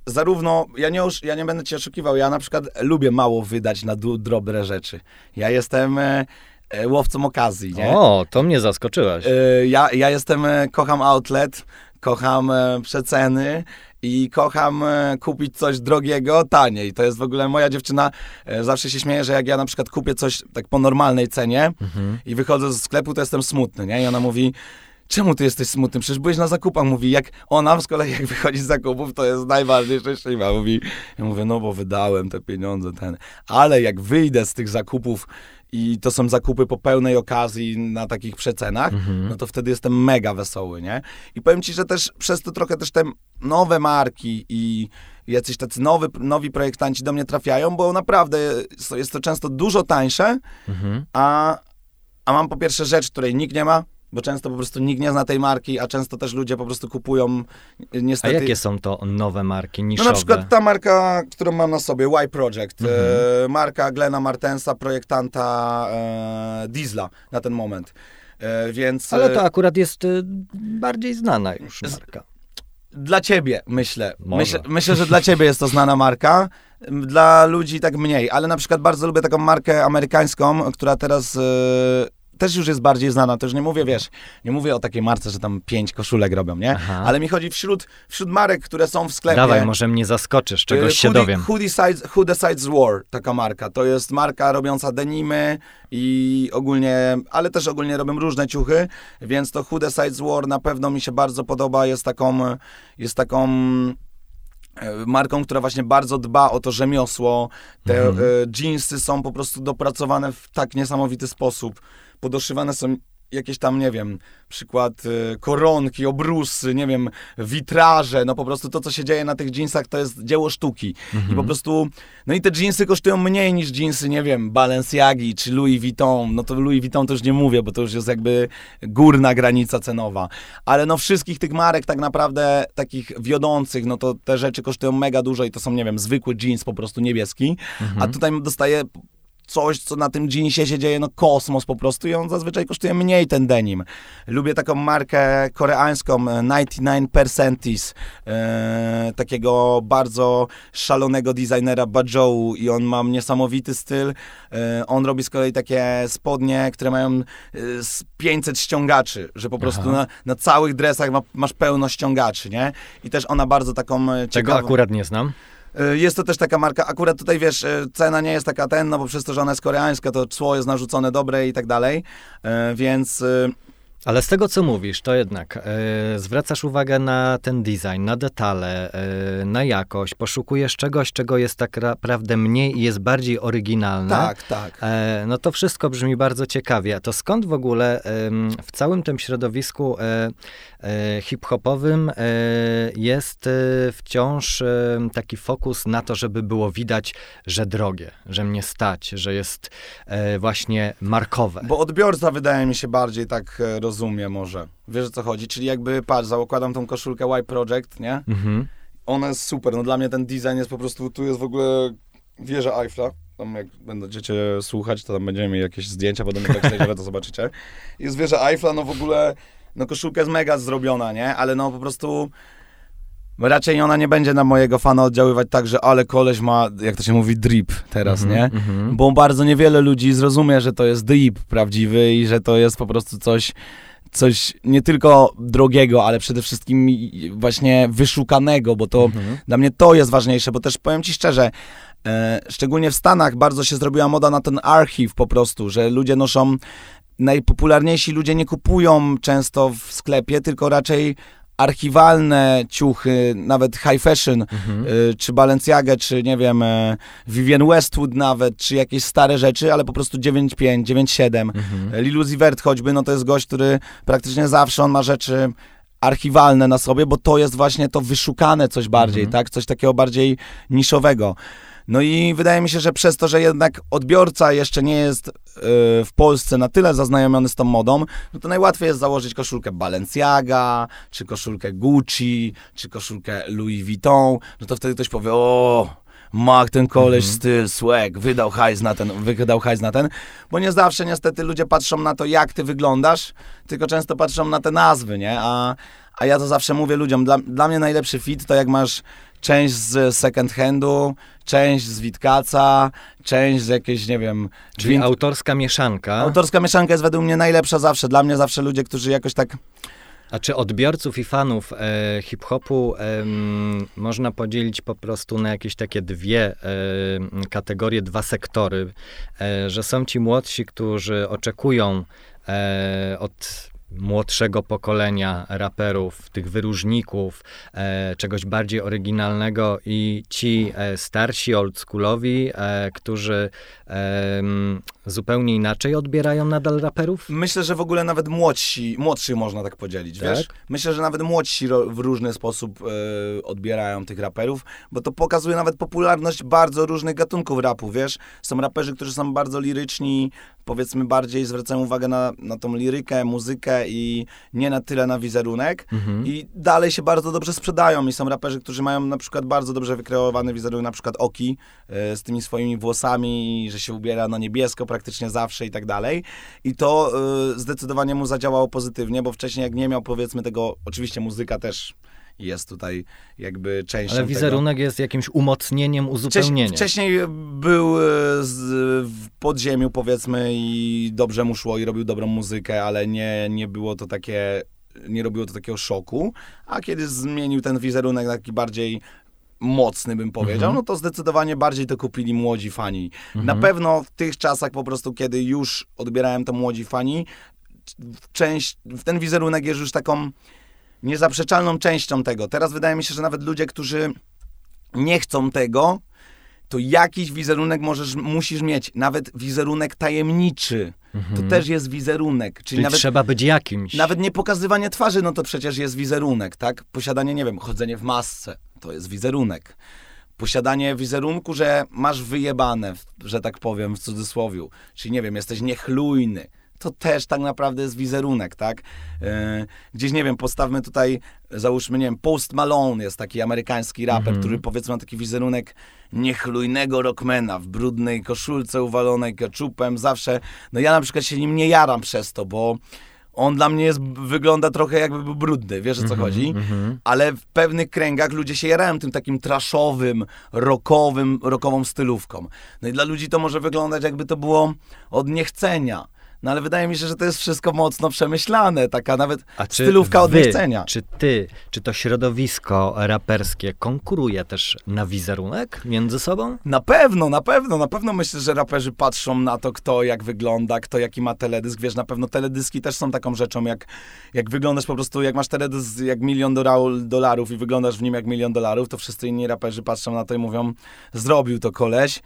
zarówno, ja nie, ja nie będę cię oszukiwał, ja na przykład lubię mało wydać na drobne rzeczy. Ja jestem e, e, łowcą okazji, nie? O, to mnie zaskoczyłeś. E, ja, ja jestem, kocham outlet, kocham przeceny i kocham kupić coś drogiego taniej. To jest w ogóle moja dziewczyna, zawsze się śmieje, że jak ja na przykład kupię coś tak po normalnej cenie Mhm. i wychodzę ze sklepu, to jestem smutny, nie? I ona mówi, czemu ty jesteś smutny? Przecież byłeś na zakupach. Mówi, jak ona z kolei jak wychodzi z zakupów, to jest najbardziej szczęśliwa. Mówi, ja mówię, no bo wydałem te pieniądze, ten. Ale jak wyjdę z tych zakupów i to są zakupy po pełnej okazji na takich przecenach, Mhm. no to wtedy jestem mega wesoły, nie? I powiem ci, że też przez to trochę też te nowe marki i jacyś tacy nowy, nowi projektanci do mnie trafiają, bo naprawdę jest to- jest to często dużo tańsze, Mhm. a, a mam po pierwsze rzecz, której nikt nie ma, bo często po prostu nikt nie zna tej marki, a często też ludzie po prostu kupują y, A niestety... jakie są to nowe marki No niszowe? na przykład ta marka, którą mam na sobie, Y Project, Mhm. e, marka Glena Martensa, projektanta e, Diesla na ten moment. E, więc Ale to akurat jest bardziej znana już marka. dla ciebie myślę. Myślę. Że dla ciebie jest to znana marka. Dla ludzi tak mniej, ale na przykład bardzo lubię taką markę amerykańską, która teraz też już jest bardziej znana. To już nie mówię, wiesz, nie mówię o takiej marce, że tam pięć koszulek robią, nie? Aha. Ale mi chodzi wśród, wśród marek, które są w sklepie. Dawaj, może mnie zaskoczysz, czegoś E, się dowiem. Who decides, who decides War, taka marka. To jest marka robiąca denimy i ogólnie, ale też ogólnie robią różne ciuchy, więc to Who decides War na pewno mi się bardzo podoba. Jest taką, jest taką e, marką, która właśnie bardzo dba o to rzemiosło. Te Mhm. e, jeansy są po prostu dopracowane w tak niesamowity sposób. Podoszywane są jakieś tam, nie wiem, przykład e, koronki, obrusy, nie wiem, witraże, no po prostu to, co się dzieje na tych jeansach, to jest dzieło sztuki. I po prostu, no i te jeansy kosztują mniej niż jeansy, nie wiem, Balenciagi czy Louis Vuitton. No to Louis Vuitton to już nie mówię, bo to już jest jakby górna granica cenowa. Ale no wszystkich tych marek tak naprawdę takich wiodących, no to te rzeczy kosztują mega dużo i to są, nie wiem, zwykły jeans po prostu niebieski. A tutaj dostaję coś, co na tym jeansie się dzieje, no kosmos po prostu i on zazwyczaj kosztuje mniej ten denim. Lubię taką markę koreańską 99%, e, e, takiego bardzo szalonego designera Bajou i on ma niesamowity styl. E, on robi z kolei takie spodnie, które mają e, z 500 ściągaczy, że po prostu na, na całych dresach ma, masz pełno ściągaczy, nie? I też ona bardzo taką e, Tego ciekawą... akurat nie znam. E, Jest to też taka marka, akurat tutaj wiesz, e, cena nie jest taka ten, no bo przez to, że ona jest koreańska, to cło jest narzucone dobre i tak dalej, E, więc Ale z tego, co mówisz, to jednak e, zwracasz uwagę na ten design, na detale, e, na jakość, poszukujesz czegoś, czego jest tak naprawdę mniej i jest bardziej oryginalne. tak, tak. E, no to wszystko brzmi bardzo ciekawie. A to skąd w ogóle w całym tym środowisku hip-hopowym jest wciąż taki fokus na to, żeby było widać, że drogie, że mnie stać, że jest właśnie markowe. Bo odbiorca wydaje mi się bardziej tak rozumie może. Wiesz o co chodzi? Czyli jakby, patrz, zakładam tą koszulkę Y Project, nie? Mhm. Ona jest super, no dla mnie ten design jest po prostu, tu jest w ogóle wieża Eiffla. Tam jak będziecie słuchać, to tam będziemy mieli jakieś zdjęcia, potem jak to zobaczycie. Jest wieża Eiffla, no w ogóle, no koszulka jest mega zrobiona, nie? Ale no po prostu raczej ona nie będzie na mojego fana oddziaływać tak, że ale koleś ma, jak to się mówi, drip teraz, Mhm, nie? mhm. Bo bardzo niewiele ludzi zrozumie, że to jest drip prawdziwy i że to jest po prostu coś, coś nie tylko drogiego, ale przede wszystkim właśnie wyszukanego, bo to Mhm. dla mnie to jest ważniejsze, bo też powiem ci szczerze, e, szczególnie w Stanach bardzo się zrobiła moda na ten archiw po prostu, że ludzie noszą, najpopularniejsi ludzie nie kupują często w sklepie, tylko raczej archiwalne ciuchy, nawet high fashion, Mhm. y, czy Balenciagę, czy nie wiem, e, Vivienne Westwood nawet, czy jakieś stare rzeczy, ale po prostu 9.5, 9.7. Mhm. Lilu Zivert choćby, no to jest gość, który praktycznie zawsze on ma rzeczy archiwalne na sobie, bo to jest właśnie to wyszukane coś bardziej, Mhm. tak? Coś takiego bardziej niszowego. No i wydaje mi się, że przez to, że jednak odbiorca jeszcze nie jest y, w Polsce na tyle zaznajomiony z tą modą, no to najłatwiej jest założyć koszulkę Balenciaga, czy koszulkę Gucci, czy koszulkę Louis Vuitton, no to wtedy ktoś powie, o, ma ten koleś Mhm. styl, swag, wydał hajs na ten, wydał hajs na ten, bo nie zawsze niestety ludzie patrzą na to, jak ty wyglądasz, tylko często patrzą na te nazwy, nie? A, a ja to zawsze mówię ludziom, dla, dla mnie najlepszy fit to jak masz część z second handu, część z Witkaca, część z jakiejś, nie wiem... Czyli win- autorska mieszanka. Autorska mieszanka jest według mnie najlepsza zawsze. Dla mnie zawsze ludzie, którzy jakoś tak... A czy odbiorców i fanów e, hip-hopu em, można podzielić po prostu na jakieś takie dwie em, kategorie, dwa sektory, e, że są ci młodsi, którzy oczekują e, od młodszego pokolenia raperów, tych wyróżników, e, czegoś bardziej oryginalnego i ci e, starsi, oldschoolowi, e, którzy zupełnie inaczej odbierają nadal raperów? Myślę, że w ogóle nawet młodsi, młodszych można tak podzielić, Tak? wiesz? Myślę, że nawet młodsi w różny sposób e, odbierają tych raperów, bo to pokazuje nawet popularność bardzo różnych gatunków rapu, wiesz? Są raperzy, którzy są bardzo liryczni, powiedzmy bardziej zwracają uwagę na, na tą lirykę, muzykę i nie na tyle na wizerunek. Mhm. I dalej się bardzo dobrze sprzedają i są raperzy, którzy mają na przykład bardzo dobrze wykreowany wizerunek, na przykład Oki e, z tymi swoimi włosami, że się ubiera na niebiesko praktycznie zawsze i tak dalej. I to e, zdecydowanie mu zadziałało pozytywnie, bo wcześniej jak nie miał powiedzmy tego, oczywiście muzyka też jest tutaj jakby częścią Ale tego. wizerunek jest jakimś umocnieniem, uzupełnieniem. wcześniej był z, w podziemiu, powiedzmy, i dobrze mu szło i robił dobrą muzykę, ale nie, nie było to takie, nie robiło to takiego szoku. A kiedy zmienił ten wizerunek taki bardziej mocny, bym powiedział, Mhm. no to zdecydowanie bardziej to kupili młodzi fani. Mhm. Na pewno w tych czasach po prostu, kiedy już odbierałem to młodzi fani, część, ten wizerunek jest już taką niezaprzeczalną częścią tego. Teraz wydaje mi się, że nawet ludzie, którzy nie chcą tego, to jakiś wizerunek możesz, musisz mieć. Nawet wizerunek tajemniczy. To Mhm. też jest wizerunek. Czyli, Czyli nawet, trzeba być jakimś. nawet nie pokazywanie twarzy, no to przecież jest wizerunek, tak? Posiadanie, nie wiem, chodzenie w masce, to jest wizerunek. Posiadanie wizerunku, że masz wyjebane, że tak powiem, w cudzysłowiu. Czyli, nie wiem, jesteś niechlujny. to też tak naprawdę jest wizerunek, tak? E, gdzieś, nie wiem, postawmy tutaj, załóżmy, nie wiem, Post Malone jest taki amerykański raper, Mhm. który powiedzmy ma taki wizerunek niechlujnego rockmana w brudnej koszulce uwalonej keczupem, zawsze, no ja na przykład się nim nie jaram przez to, bo on dla mnie jest, wygląda trochę jakby był brudny, wiesz o co chodzi? Mhm. Ale w pewnych kręgach ludzie się jarają tym takim traszowym, rockowym, rockową stylówką. No i dla ludzi to może wyglądać jakby to było od niechcenia. No ale wydaje mi się, że to jest wszystko mocno przemyślane, taka nawet A czy stylówka od wy, niechcenia. Czy ty, czy to środowisko raperskie konkuruje też na wizerunek między sobą? Na pewno, na pewno, na pewno myślę, że raperzy patrzą na to, kto jak wygląda, kto jaki ma teledysk. Wiesz, na pewno teledyski też są taką rzeczą, jak, jak wyglądasz po prostu, jak masz teledysk jak milion dolarów i wyglądasz w nim jak milion dolarów, to wszyscy inni raperzy patrzą na to i mówią, zrobił to koleś,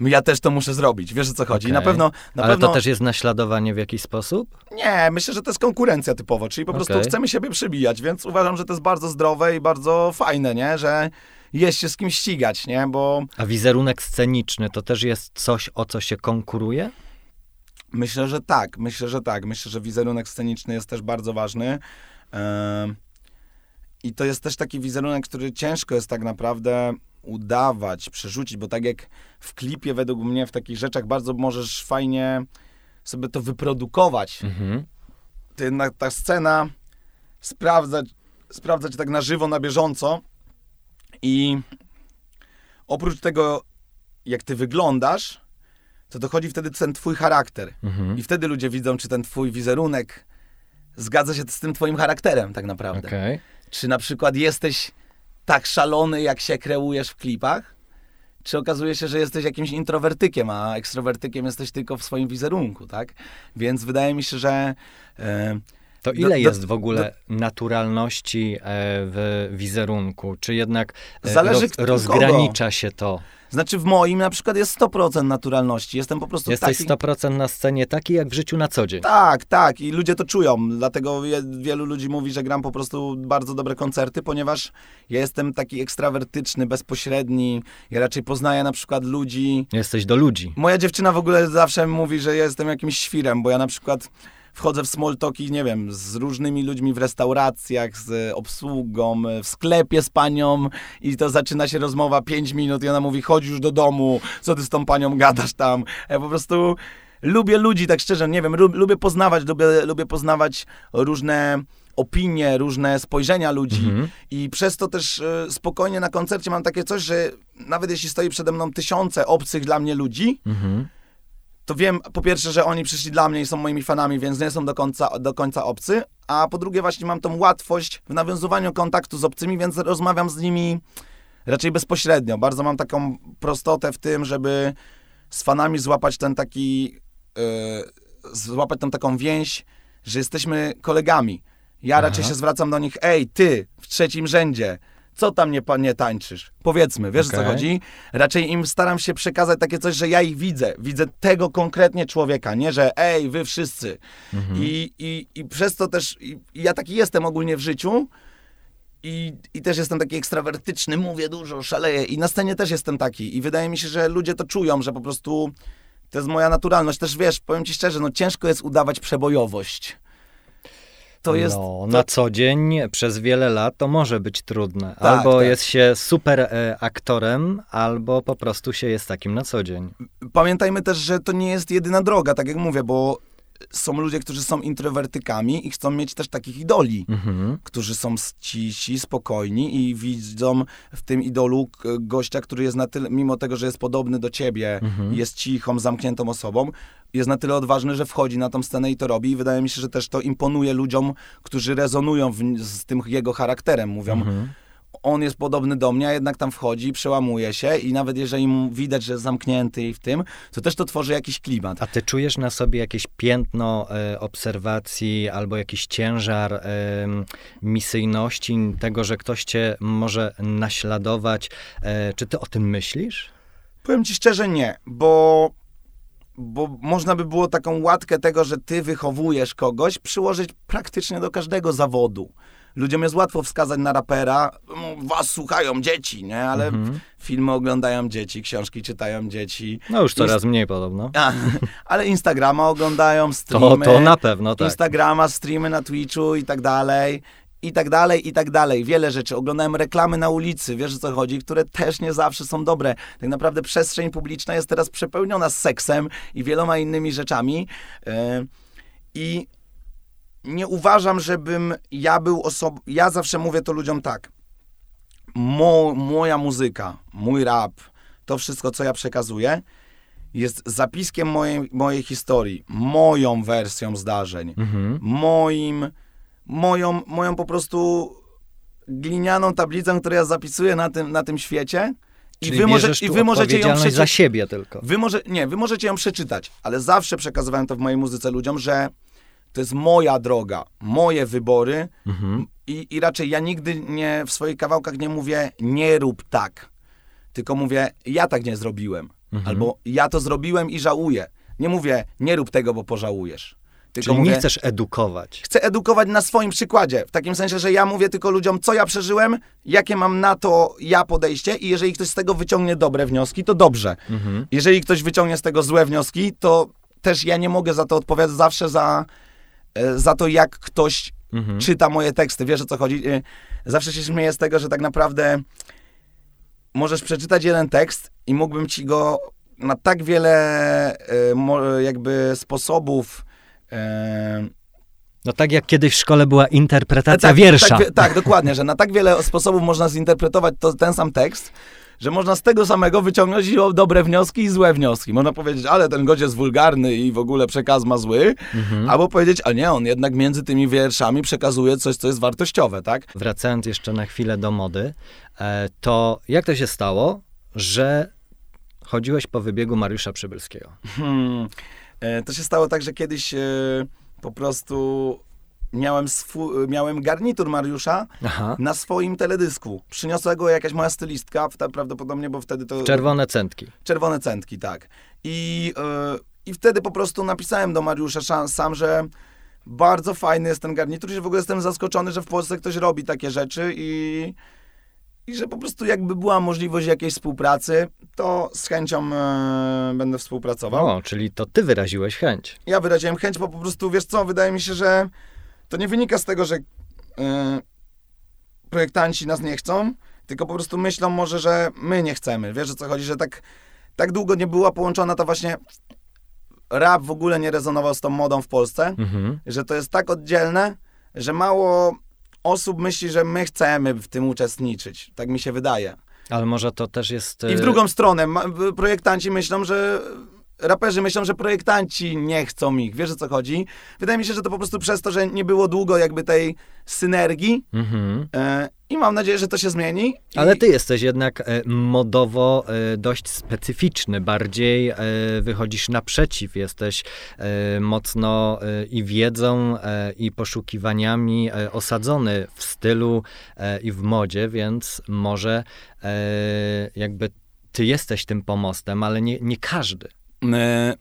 ja też to muszę zrobić. Wiesz o co chodzi? Okej. Na pewno, na Ale pewno... to też jest naśladowanie w jakiś sposób? Nie, myślę, że to jest konkurencja typowo, czyli po prostu Okej. chcemy siebie przybijać, więc uważam, że to jest bardzo zdrowe i bardzo fajne, nie? Że jest się z kim ścigać, nie? Bo A wizerunek sceniczny to też jest coś, o co się konkuruje? Myślę, że tak. Myślę, że tak. Myślę, że wizerunek sceniczny jest też bardzo ważny. Em, I to jest też taki wizerunek, który ciężko jest tak naprawdę udawać, przerzucić, bo tak jak w klipie według mnie w takich rzeczach bardzo możesz fajnie sobie to wyprodukować. Mhm. Ty, na, ta scena sprawdzać, sprawdzać tak na żywo, na bieżąco i oprócz tego, jak ty wyglądasz, to dochodzi wtedy ten twój charakter. Mhm. I wtedy ludzie widzą, czy ten twój wizerunek zgadza się z tym twoim charakterem tak naprawdę. Okej. Czy na przykład jesteś tak szalony, jak się kreujesz w klipach? Czy okazuje się, że jesteś jakimś introwertykiem, a ekstrowertykiem jesteś tylko w swoim wizerunku, tak? Więc wydaje mi się, że e, To Do- ile do- jest w ogóle naturalności e, w wizerunku? Czy jednak e, Zależy roz, rozgranicza się to? znaczy w moim na przykład jest 100% naturalności. Jestem po prostu Jesteś taki... 100% na scenie taki, jak w życiu na co dzień. Tak, tak. I ludzie to czują. Dlatego wielu ludzi mówi, że gram po prostu bardzo dobre koncerty, ponieważ ja jestem taki ekstrawertyczny, bezpośredni. Ja raczej poznaję na przykład ludzi. Jesteś do ludzi. Moja dziewczyna w ogóle zawsze mówi, że ja jestem jakimś świrem, bo ja na przykład wchodzę w small talki, nie wiem, z różnymi ludźmi w restauracjach, z obsługą, w sklepie z panią i to zaczyna się rozmowa 5 minut i ona mówi, chodź już do domu, co ty z tą panią gadasz tam. Ja po prostu lubię ludzi, tak szczerze, nie wiem, lu- lubię poznawać, lubię, lubię poznawać różne opinie, różne spojrzenia ludzi Mhm. i przez to też e, spokojnie na koncercie mam takie coś, że nawet jeśli stoi przede mną tysiące obcych dla mnie ludzi, Mhm. To wiem po pierwsze, że oni przyszli dla mnie i są moimi fanami, więc nie są do końca, do końca obcy, a po drugie właśnie mam tą łatwość w nawiązywaniu kontaktu z obcymi, więc rozmawiam z nimi raczej bezpośrednio. Bardzo mam taką prostotę w tym, żeby z fanami złapać ten taki, yy, złapać tą taką więź, że jesteśmy kolegami. Ja Aha. raczej się zwracam do nich, ej, ty, w trzecim rzędzie, co tam nie, nie tańczysz? Powiedzmy, wiesz o co chodzi? Raczej im staram się przekazać takie coś, że ja ich widzę. Widzę tego konkretnie człowieka, nie, że ej, wy wszyscy. Mhm. I, i, I przez to też, i ja taki jestem ogólnie w życiu i, i też jestem taki ekstrawertyczny, mówię dużo, szaleję i na scenie też jestem taki. I wydaje mi się, że ludzie to czują, że po prostu to jest moja naturalność. Też wiesz, powiem ci szczerze, no ciężko jest udawać przebojowość. To jest... no, na co dzień przez wiele lat to może być trudne. Tak, albo tak. jest się super e, aktorem, albo po prostu się jest takim na co dzień. Pamiętajmy też, że to nie jest jedyna droga, tak jak mówię, bo są ludzie, którzy są introwertykami i chcą mieć też takich idoli. Mhm. którzy są cisi, spokojni i widzą w tym idolu gościa, który jest na tyle, mimo tego, że jest podobny do ciebie, Mhm. jest cichą, zamkniętą osobą, jest na tyle odważny, że wchodzi na tą scenę i to robi i wydaje mi się, że też to imponuje ludziom, którzy rezonują w, z tym jego charakterem. Mówią, Mhm. on jest podobny do mnie, a jednak tam wchodzi, przełamuje się i nawet jeżeli mu widać, że jest zamknięty i w tym, to też to tworzy jakiś klimat. A ty czujesz na sobie jakieś piętno e, obserwacji albo jakiś ciężar e, misyjności, tego, że ktoś cię może naśladować? E, czy ty o tym myślisz? Powiem ci szczerze, nie, bo, bo można by było taką łatkę tego, że ty wychowujesz kogoś, przyłożyć praktycznie do każdego zawodu. ludziom jest łatwo wskazać na rapera, "Mm, was słuchają dzieci, nie? Ale Mhm. filmy oglądają dzieci, książki czytają dzieci. No już coraz mniej podobno. A, ale Instagrama oglądają, To, streamy. to na pewno tak. Instagrama, streamy na Twitchu i tak dalej. I tak dalej, i tak dalej. Wiele rzeczy. Oglądałem reklamy na ulicy, wiesz o co chodzi, które też nie zawsze są dobre. Tak naprawdę przestrzeń publiczna jest teraz przepełniona seksem i wieloma innymi rzeczami. Yy, I nie uważam, żebym ja był osobą. Ja zawsze mówię to ludziom tak. Mo, moja muzyka, mój rap, to wszystko, co ja przekazuję, jest zapiskiem mojej, mojej historii, moją wersją zdarzeń, Mhm. moim, moją, moją po prostu glinianą tablicą, którą ja zapisuję na tym, na tym świecie. I wy, może, i wy możecie ją odpowiedzialność za przeczytać. siebie tylko. Wy może, nie, wy możecie ją przeczytać, ale zawsze przekazywałem to w mojej muzyce ludziom, że to jest moja droga, moje wybory Mhm. i, i raczej ja nigdy nie w swoich kawałkach nie mówię nie rób tak, tylko mówię ja tak nie zrobiłem, Mhm. albo ja to zrobiłem i żałuję. Nie mówię nie rób tego, bo pożałujesz. Tylko Czyli mówię, nie chcesz edukować. chcę edukować na swoim przykładzie. W takim sensie, że ja mówię tylko ludziom, co ja przeżyłem, jakie mam na to ja podejście i jeżeli ktoś z tego wyciągnie dobre wnioski, to dobrze. Mhm. Jeżeli ktoś wyciągnie z tego złe wnioski, to też ja nie mogę za to odpowiadać zawsze za, e, za to, jak ktoś Mhm. czyta moje teksty. Wiesz o co chodzi? E, Zawsze się śmieję z tego, że tak naprawdę możesz przeczytać jeden tekst i mógłbym ci go na tak wiele e, jakby sposobów e, No tak jak kiedyś w szkole była interpretacja tak, wiersza. Tak, tak, dokładnie, że na tak wiele sposobów można zinterpretować to, ten sam tekst, że można z tego samego wyciągnąć i o dobre wnioski i złe wnioski. Można powiedzieć, ale ten gość jest wulgarny i w ogóle przekaz ma zły, Mhm. albo powiedzieć, a nie, on jednak między tymi wierszami przekazuje coś, co jest wartościowe, tak? Wracając jeszcze na chwilę do mody, e, to jak to się stało, że chodziłeś po wybiegu Mariusza Przybylskiego? Hmm. E, To się stało tak, że kiedyś e, po prostu miałem, swój, miałem garnitur Mariusza Aha. na swoim teledysku. Przyniosła go jakaś moja stylistka, prawdopodobnie, bo wtedy to... Czerwone centki. Czerwone centki, tak. I, e, I wtedy po prostu napisałem do Mariusza sam, że bardzo fajny jest ten garnitur i że w ogóle jestem zaskoczony, że w Polsce ktoś robi takie rzeczy i, i że po prostu jakby była możliwość jakiejś współpracy, to z chęcią e, będę współpracował. O, czyli to ty wyraziłeś chęć. Ja wyraziłem chęć, bo po prostu, wiesz co, wydaje mi się, że to nie wynika z tego, że e, projektanci nas nie chcą, tylko po prostu myślą może, że my nie chcemy. Wiesz o co chodzi, że tak, tak długo nie była połączona ta właśnie rap w ogóle nie rezonował z tą modą w Polsce, Mhm. że to jest tak oddzielne, że mało osób myśli, że my chcemy w tym uczestniczyć. Tak mi się wydaje. Ale może to też jest... I w e, drugą stronę, ma- projektanci myślą, że. Raperzy myślą, że projektanci nie chcą ich. Wiesz o co chodzi? Wydaje mi się, że to po prostu przez to, że nie było długo jakby tej synergii Mhm. e, i mam nadzieję, że to się zmieni. Ale ty jesteś jednak e, modowo e, dość specyficzny, bardziej e, wychodzisz naprzeciw, jesteś mocno i wiedzą, i poszukiwaniami osadzony w stylu i w modzie, więc może jakby ty jesteś tym pomostem, ale nie, nie każdy.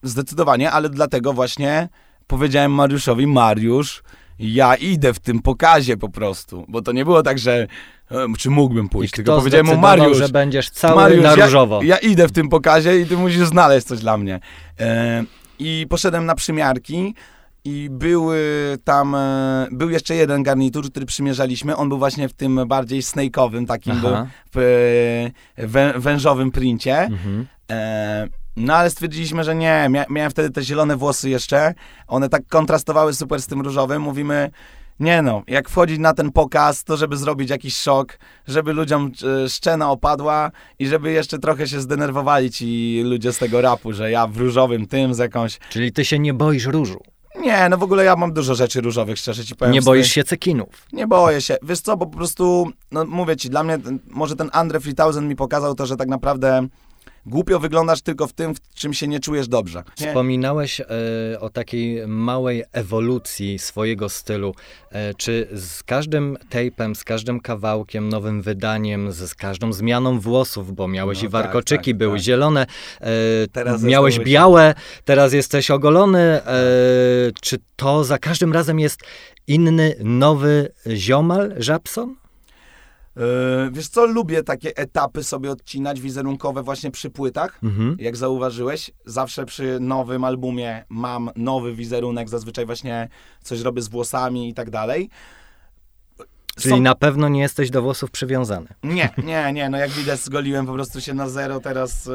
Zdecydowanie, ale dlatego właśnie powiedziałem Mariuszowi, Mariusz, ja idę w tym pokazie po prostu. Bo to nie było tak, że e, czy mógłbym I pójść, kto tylko powiedziałem mu, Mariusz, że będziesz cały Mariusz, na ja- różowo. Ja, idę w tym pokazie i ty musisz znaleźć coś dla mnie. E, I poszedłem na przymiarki i były tam, e, był jeszcze jeden garnitur, który przymierzaliśmy. On był właśnie w tym bardziej snake'owym, takim był w e, wę, wężowym princie. Mhm. No ale stwierdziliśmy, że nie. Mia miałem wtedy te zielone włosy jeszcze. One tak kontrastowały super z tym różowym. Mówimy, nie no, jak wchodzić na ten pokaz, to żeby zrobić jakiś szok, żeby ludziom e, szczena opadła i żeby jeszcze trochę się zdenerwowali ci ludzie z tego rapu, że ja w różowym tym z jakąś... Czyli ty się nie boisz różu, Nie, no w ogóle ja mam dużo rzeczy różowych, szczerze ci powiem. nie boisz się cekinów. Nie boję się. Wiesz co, bo po prostu, no mówię ci, dla mnie, może ten Andre 3000 mi pokazał to, że tak naprawdę głupio wyglądasz tylko w tym, w czym się nie czujesz dobrze. Nie? Wspominałeś e, o takiej małej ewolucji swojego stylu. E, czy z każdym tape'em, z każdym kawałkiem, nowym wydaniem, z, z każdą zmianą włosów, bo miałeś No i warkoczyki, tak, tak, były tak. zielone, e, Teraz miałeś białe, teraz jesteś ogolony. E, czy to za każdym razem jest inny, nowy ziomal, Żabson? Yy, wiesz co, lubię takie etapy sobie odcinać wizerunkowe właśnie przy płytach. Mhm. Jak zauważyłeś, zawsze przy nowym albumie mam nowy wizerunek, zazwyczaj właśnie coś robię z włosami i tak dalej. Czyli Są- na pewno nie jesteś do włosów przywiązany. Nie, nie, nie, no jak widać zgoliłem po prostu się na zero teraz e,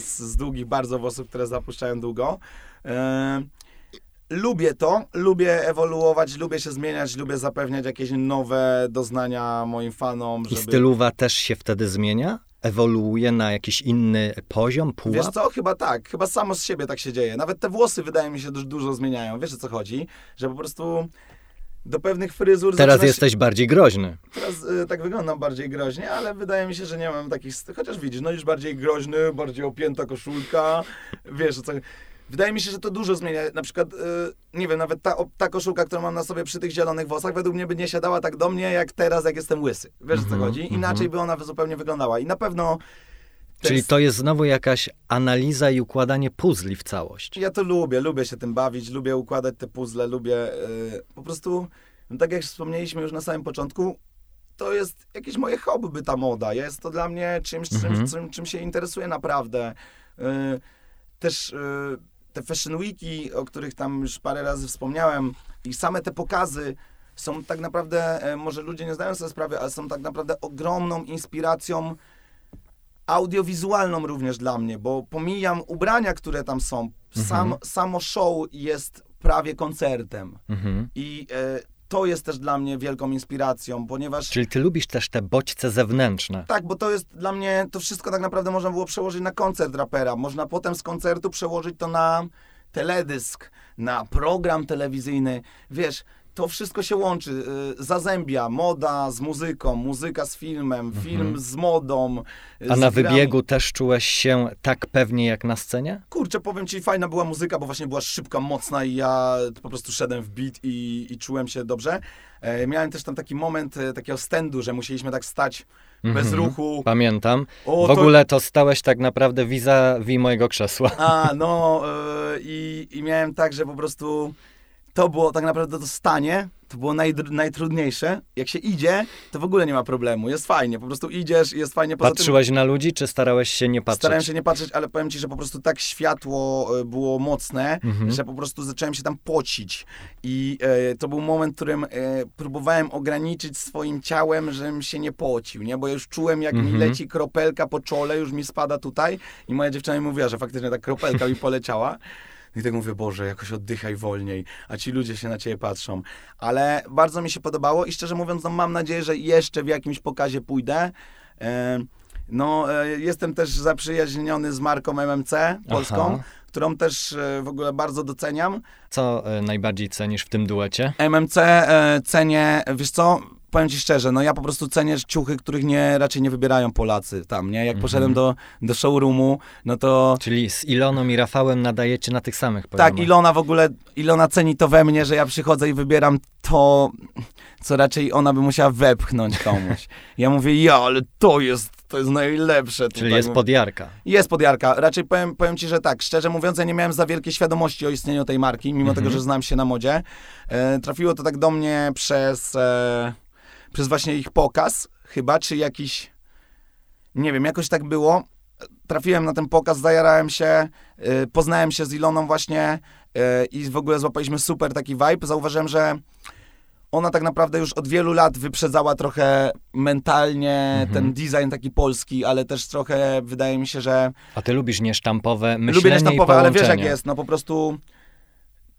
z, z długich bardzo włosów, które zapuszczają długo. E, lubię to, lubię ewoluować, lubię się zmieniać, lubię zapewniać jakieś nowe doznania moim fanom, I żeby... stylowa też się wtedy zmienia? Ewoluuje na jakiś inny poziom, pułap? Wiesz co, chyba tak, chyba samo z siebie tak się dzieje. Nawet te włosy wydaje mi się dużo, dużo zmieniają. Wiesz o co chodzi? Że po prostu do pewnych fryzur Teraz zaczynasz- jesteś bardziej groźny. Teraz y, tak wyglądam bardziej groźnie, ale wydaje mi się, że nie mam takich. Chociaż widzisz, no już bardziej groźny, bardziej opięta koszulka. Wiesz o co. Wydaje mi się, że to dużo zmienia. Na przykład, y, nie wiem, nawet ta, o- ta koszulka, którą mam na sobie przy tych zielonych włosach, według mnie by nie siadała tak do mnie, jak teraz, jak jestem łysy. Wiesz o co Mhm, chodzi? Inaczej by ona zupełnie wyglądała. I na pewno. Czyli to jest znowu jakaś analiza i układanie puzli w całość. Ja to lubię, lubię się tym bawić, lubię układać te puzzle, lubię y, po prostu, no tak jak wspomnieliśmy już na samym początku, to jest jakieś moje hobby ta moda. Jest to dla mnie czymś, czymś, Mhm. czym, czym się interesuję naprawdę. Y, też y, te fashion weeki, o których tam już parę razy wspomniałem i same te pokazy są tak naprawdę, e, może ludzie nie zdają sobie sprawy, ale są tak naprawdę ogromną inspiracją audiowizualną również dla mnie, bo pomijam ubrania, które tam są. Sam, Mhm. Samo show jest prawie koncertem. Mhm. I e, to jest też dla mnie wielką inspiracją, ponieważ Czyli ty lubisz też te bodźce zewnętrzne. tak, bo to jest dla mnie, to wszystko tak naprawdę można było przełożyć na koncert rapera. Można potem z koncertu przełożyć to na teledysk, na program telewizyjny. Wiesz, to wszystko się łączy. y, Zazębia moda z muzyką, muzyka z filmem, film z modą. y, A z na grami. wybiegu też czułeś się tak pewnie jak na scenie? Kurczę, powiem ci, fajna była muzyka, bo właśnie była szybka, mocna i ja po prostu szedłem w beat i, i czułem się dobrze. E, miałem też tam taki moment e, takiego stędu, że musieliśmy tak stać bez Mhm. ruchu. Pamiętam. O, W ogóle to stałeś tak naprawdę vis-a-vis mojego krzesła. A, no e, i, i miałem tak, że po prostu to było tak naprawdę to stanie, to było najdr- najtrudniejsze. Jak się idzie, to w ogóle nie ma problemu, jest fajnie, po prostu idziesz i jest fajnie. Poza tym Patrzyłeś na ludzi, czy starałeś się nie patrzeć? Starałem się nie patrzeć, ale powiem ci, że po prostu tak światło e, było mocne, Mhm. że po prostu zacząłem się tam pocić. I e, to był moment, w którym e, próbowałem ograniczyć swoim ciałem, żebym się nie pocił, nie? Bo już czułem, jak mi Mhm. leci kropelka po czole, już mi spada tutaj i moja dziewczyna mi mówiła, że faktycznie ta kropelka mi poleciała. I tak mówię, Boże, jakoś oddychaj wolniej, a ci ludzie się na ciebie patrzą. Ale bardzo mi się podobało i szczerze mówiąc, no, mam nadzieję, że jeszcze w jakimś pokazie pójdę. E, no, e, jestem też zaprzyjaźniony z marką MMC polską, Aha. którą też e, w ogóle bardzo doceniam. Co najbardziej cenisz w tym duecie? MMC e, cenię, wiesz co, powiem ci szczerze, no ja po prostu cenię ciuchy, których nie, raczej nie wybierają Polacy tam, nie? Jak Mhm. poszedłem do, do showroomu, no to Czyli z Iloną i Rafałem nadajecie na tych samych poziomach. tak, Ilona w ogóle, Ilona ceni to we mnie, że ja przychodzę i wybieram to, co raczej ona by musiała wepchnąć komuś. Ja mówię, ja, ale to jest, to jest najlepsze. Czyli tutaj. jest podjarka. Jest podjarka. Raczej powiem, powiem ci, że tak, szczerze mówiąc, ja nie miałem za wielkiej świadomości o istnieniu tej marki, mimo Mhm. tego, że znam się na modzie. E, trafiło to tak do mnie przez, e, przez właśnie ich pokaz, chyba, czy jakiś, nie wiem, jakoś tak było. Trafiłem na ten pokaz, zajarałem się, e, poznałem się z Iloną właśnie e, i w ogóle złapaliśmy super taki vibe. Zauważyłem, że ona tak naprawdę już od wielu lat wyprzedzała trochę mentalnie Mhm. ten design taki polski, ale też trochę wydaje mi się, że A ty lubisz niesztampowe myślenie lubię niesztampowe, ale wiesz jak jest, no po prostu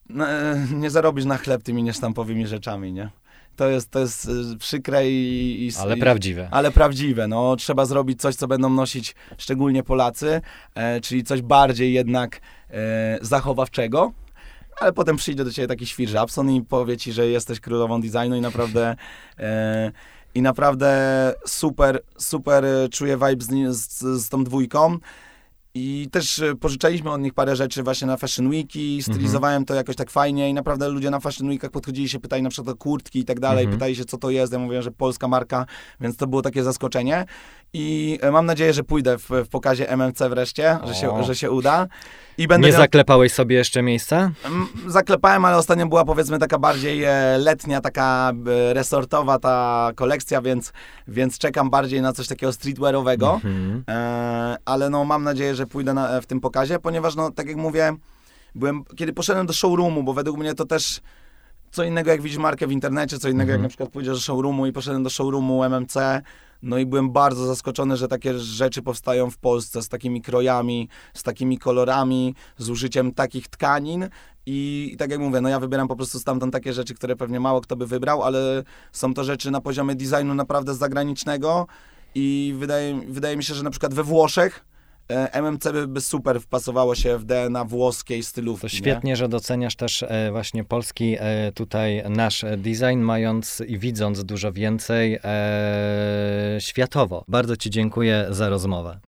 no, e, nie zarobisz na chleb tymi niesztampowymi rzeczami, nie? To jest, to jest e, przykre i, i Ale prawdziwe. ale prawdziwe. No, trzeba zrobić coś, co będą nosić szczególnie Polacy, e, czyli coś bardziej jednak e, zachowawczego. Ale potem przyjdzie do ciebie taki świr Żabson i powie ci, że jesteś królową designu i naprawdę e, i naprawdę super, super e, czuję vibe z, z, z tą dwójką. I też e, pożyczaliśmy od nich parę rzeczy właśnie na Fashion Weeki, stylizowałem to jakoś tak fajnie i naprawdę ludzie na Fashion Weekach podchodzili się, pytali na przykład o kurtki i tak dalej, Mhm. pytali się co to jest, ja mówiłem, że polska marka, więc to było takie zaskoczenie i e, mam nadzieję, że pójdę w, w pokazie MMC wreszcie, że się, że się uda. I będę Nie miał- zaklepałeś sobie jeszcze miejsca? Mm, Zaklepałem, ale ostatnio była powiedzmy taka bardziej e, letnia, taka e, resortowa ta kolekcja, więc, więc czekam bardziej na coś takiego streetwearowego. Mhm. E, ale no mam nadzieję, że pójdę na, w tym pokazie, ponieważ no tak jak mówię, byłem, kiedy poszedłem do showroomu, bo według mnie to też co innego jak widzisz markę w internecie, co innego jak Mhm. na przykład pójdziesz do showroomu i poszedłem do showroomu MMC, no i byłem bardzo zaskoczony, że takie rzeczy powstają w Polsce z takimi krojami, z takimi kolorami, z użyciem takich tkanin i, i tak jak mówię, no ja wybieram po prostu stamtąd takie rzeczy, które pewnie mało kto by wybrał, ale są to rzeczy na poziomie designu naprawdę zagranicznego i wydaje, wydaje mi się, że na przykład we Włoszech MMC by, super wpasowało się w DNA włoskiej stylówki. To nie? świetnie, że doceniasz też e, właśnie polski e, tutaj nasz e, design, mając i widząc dużo więcej e, światowo. Bardzo Ci dziękuję za rozmowę.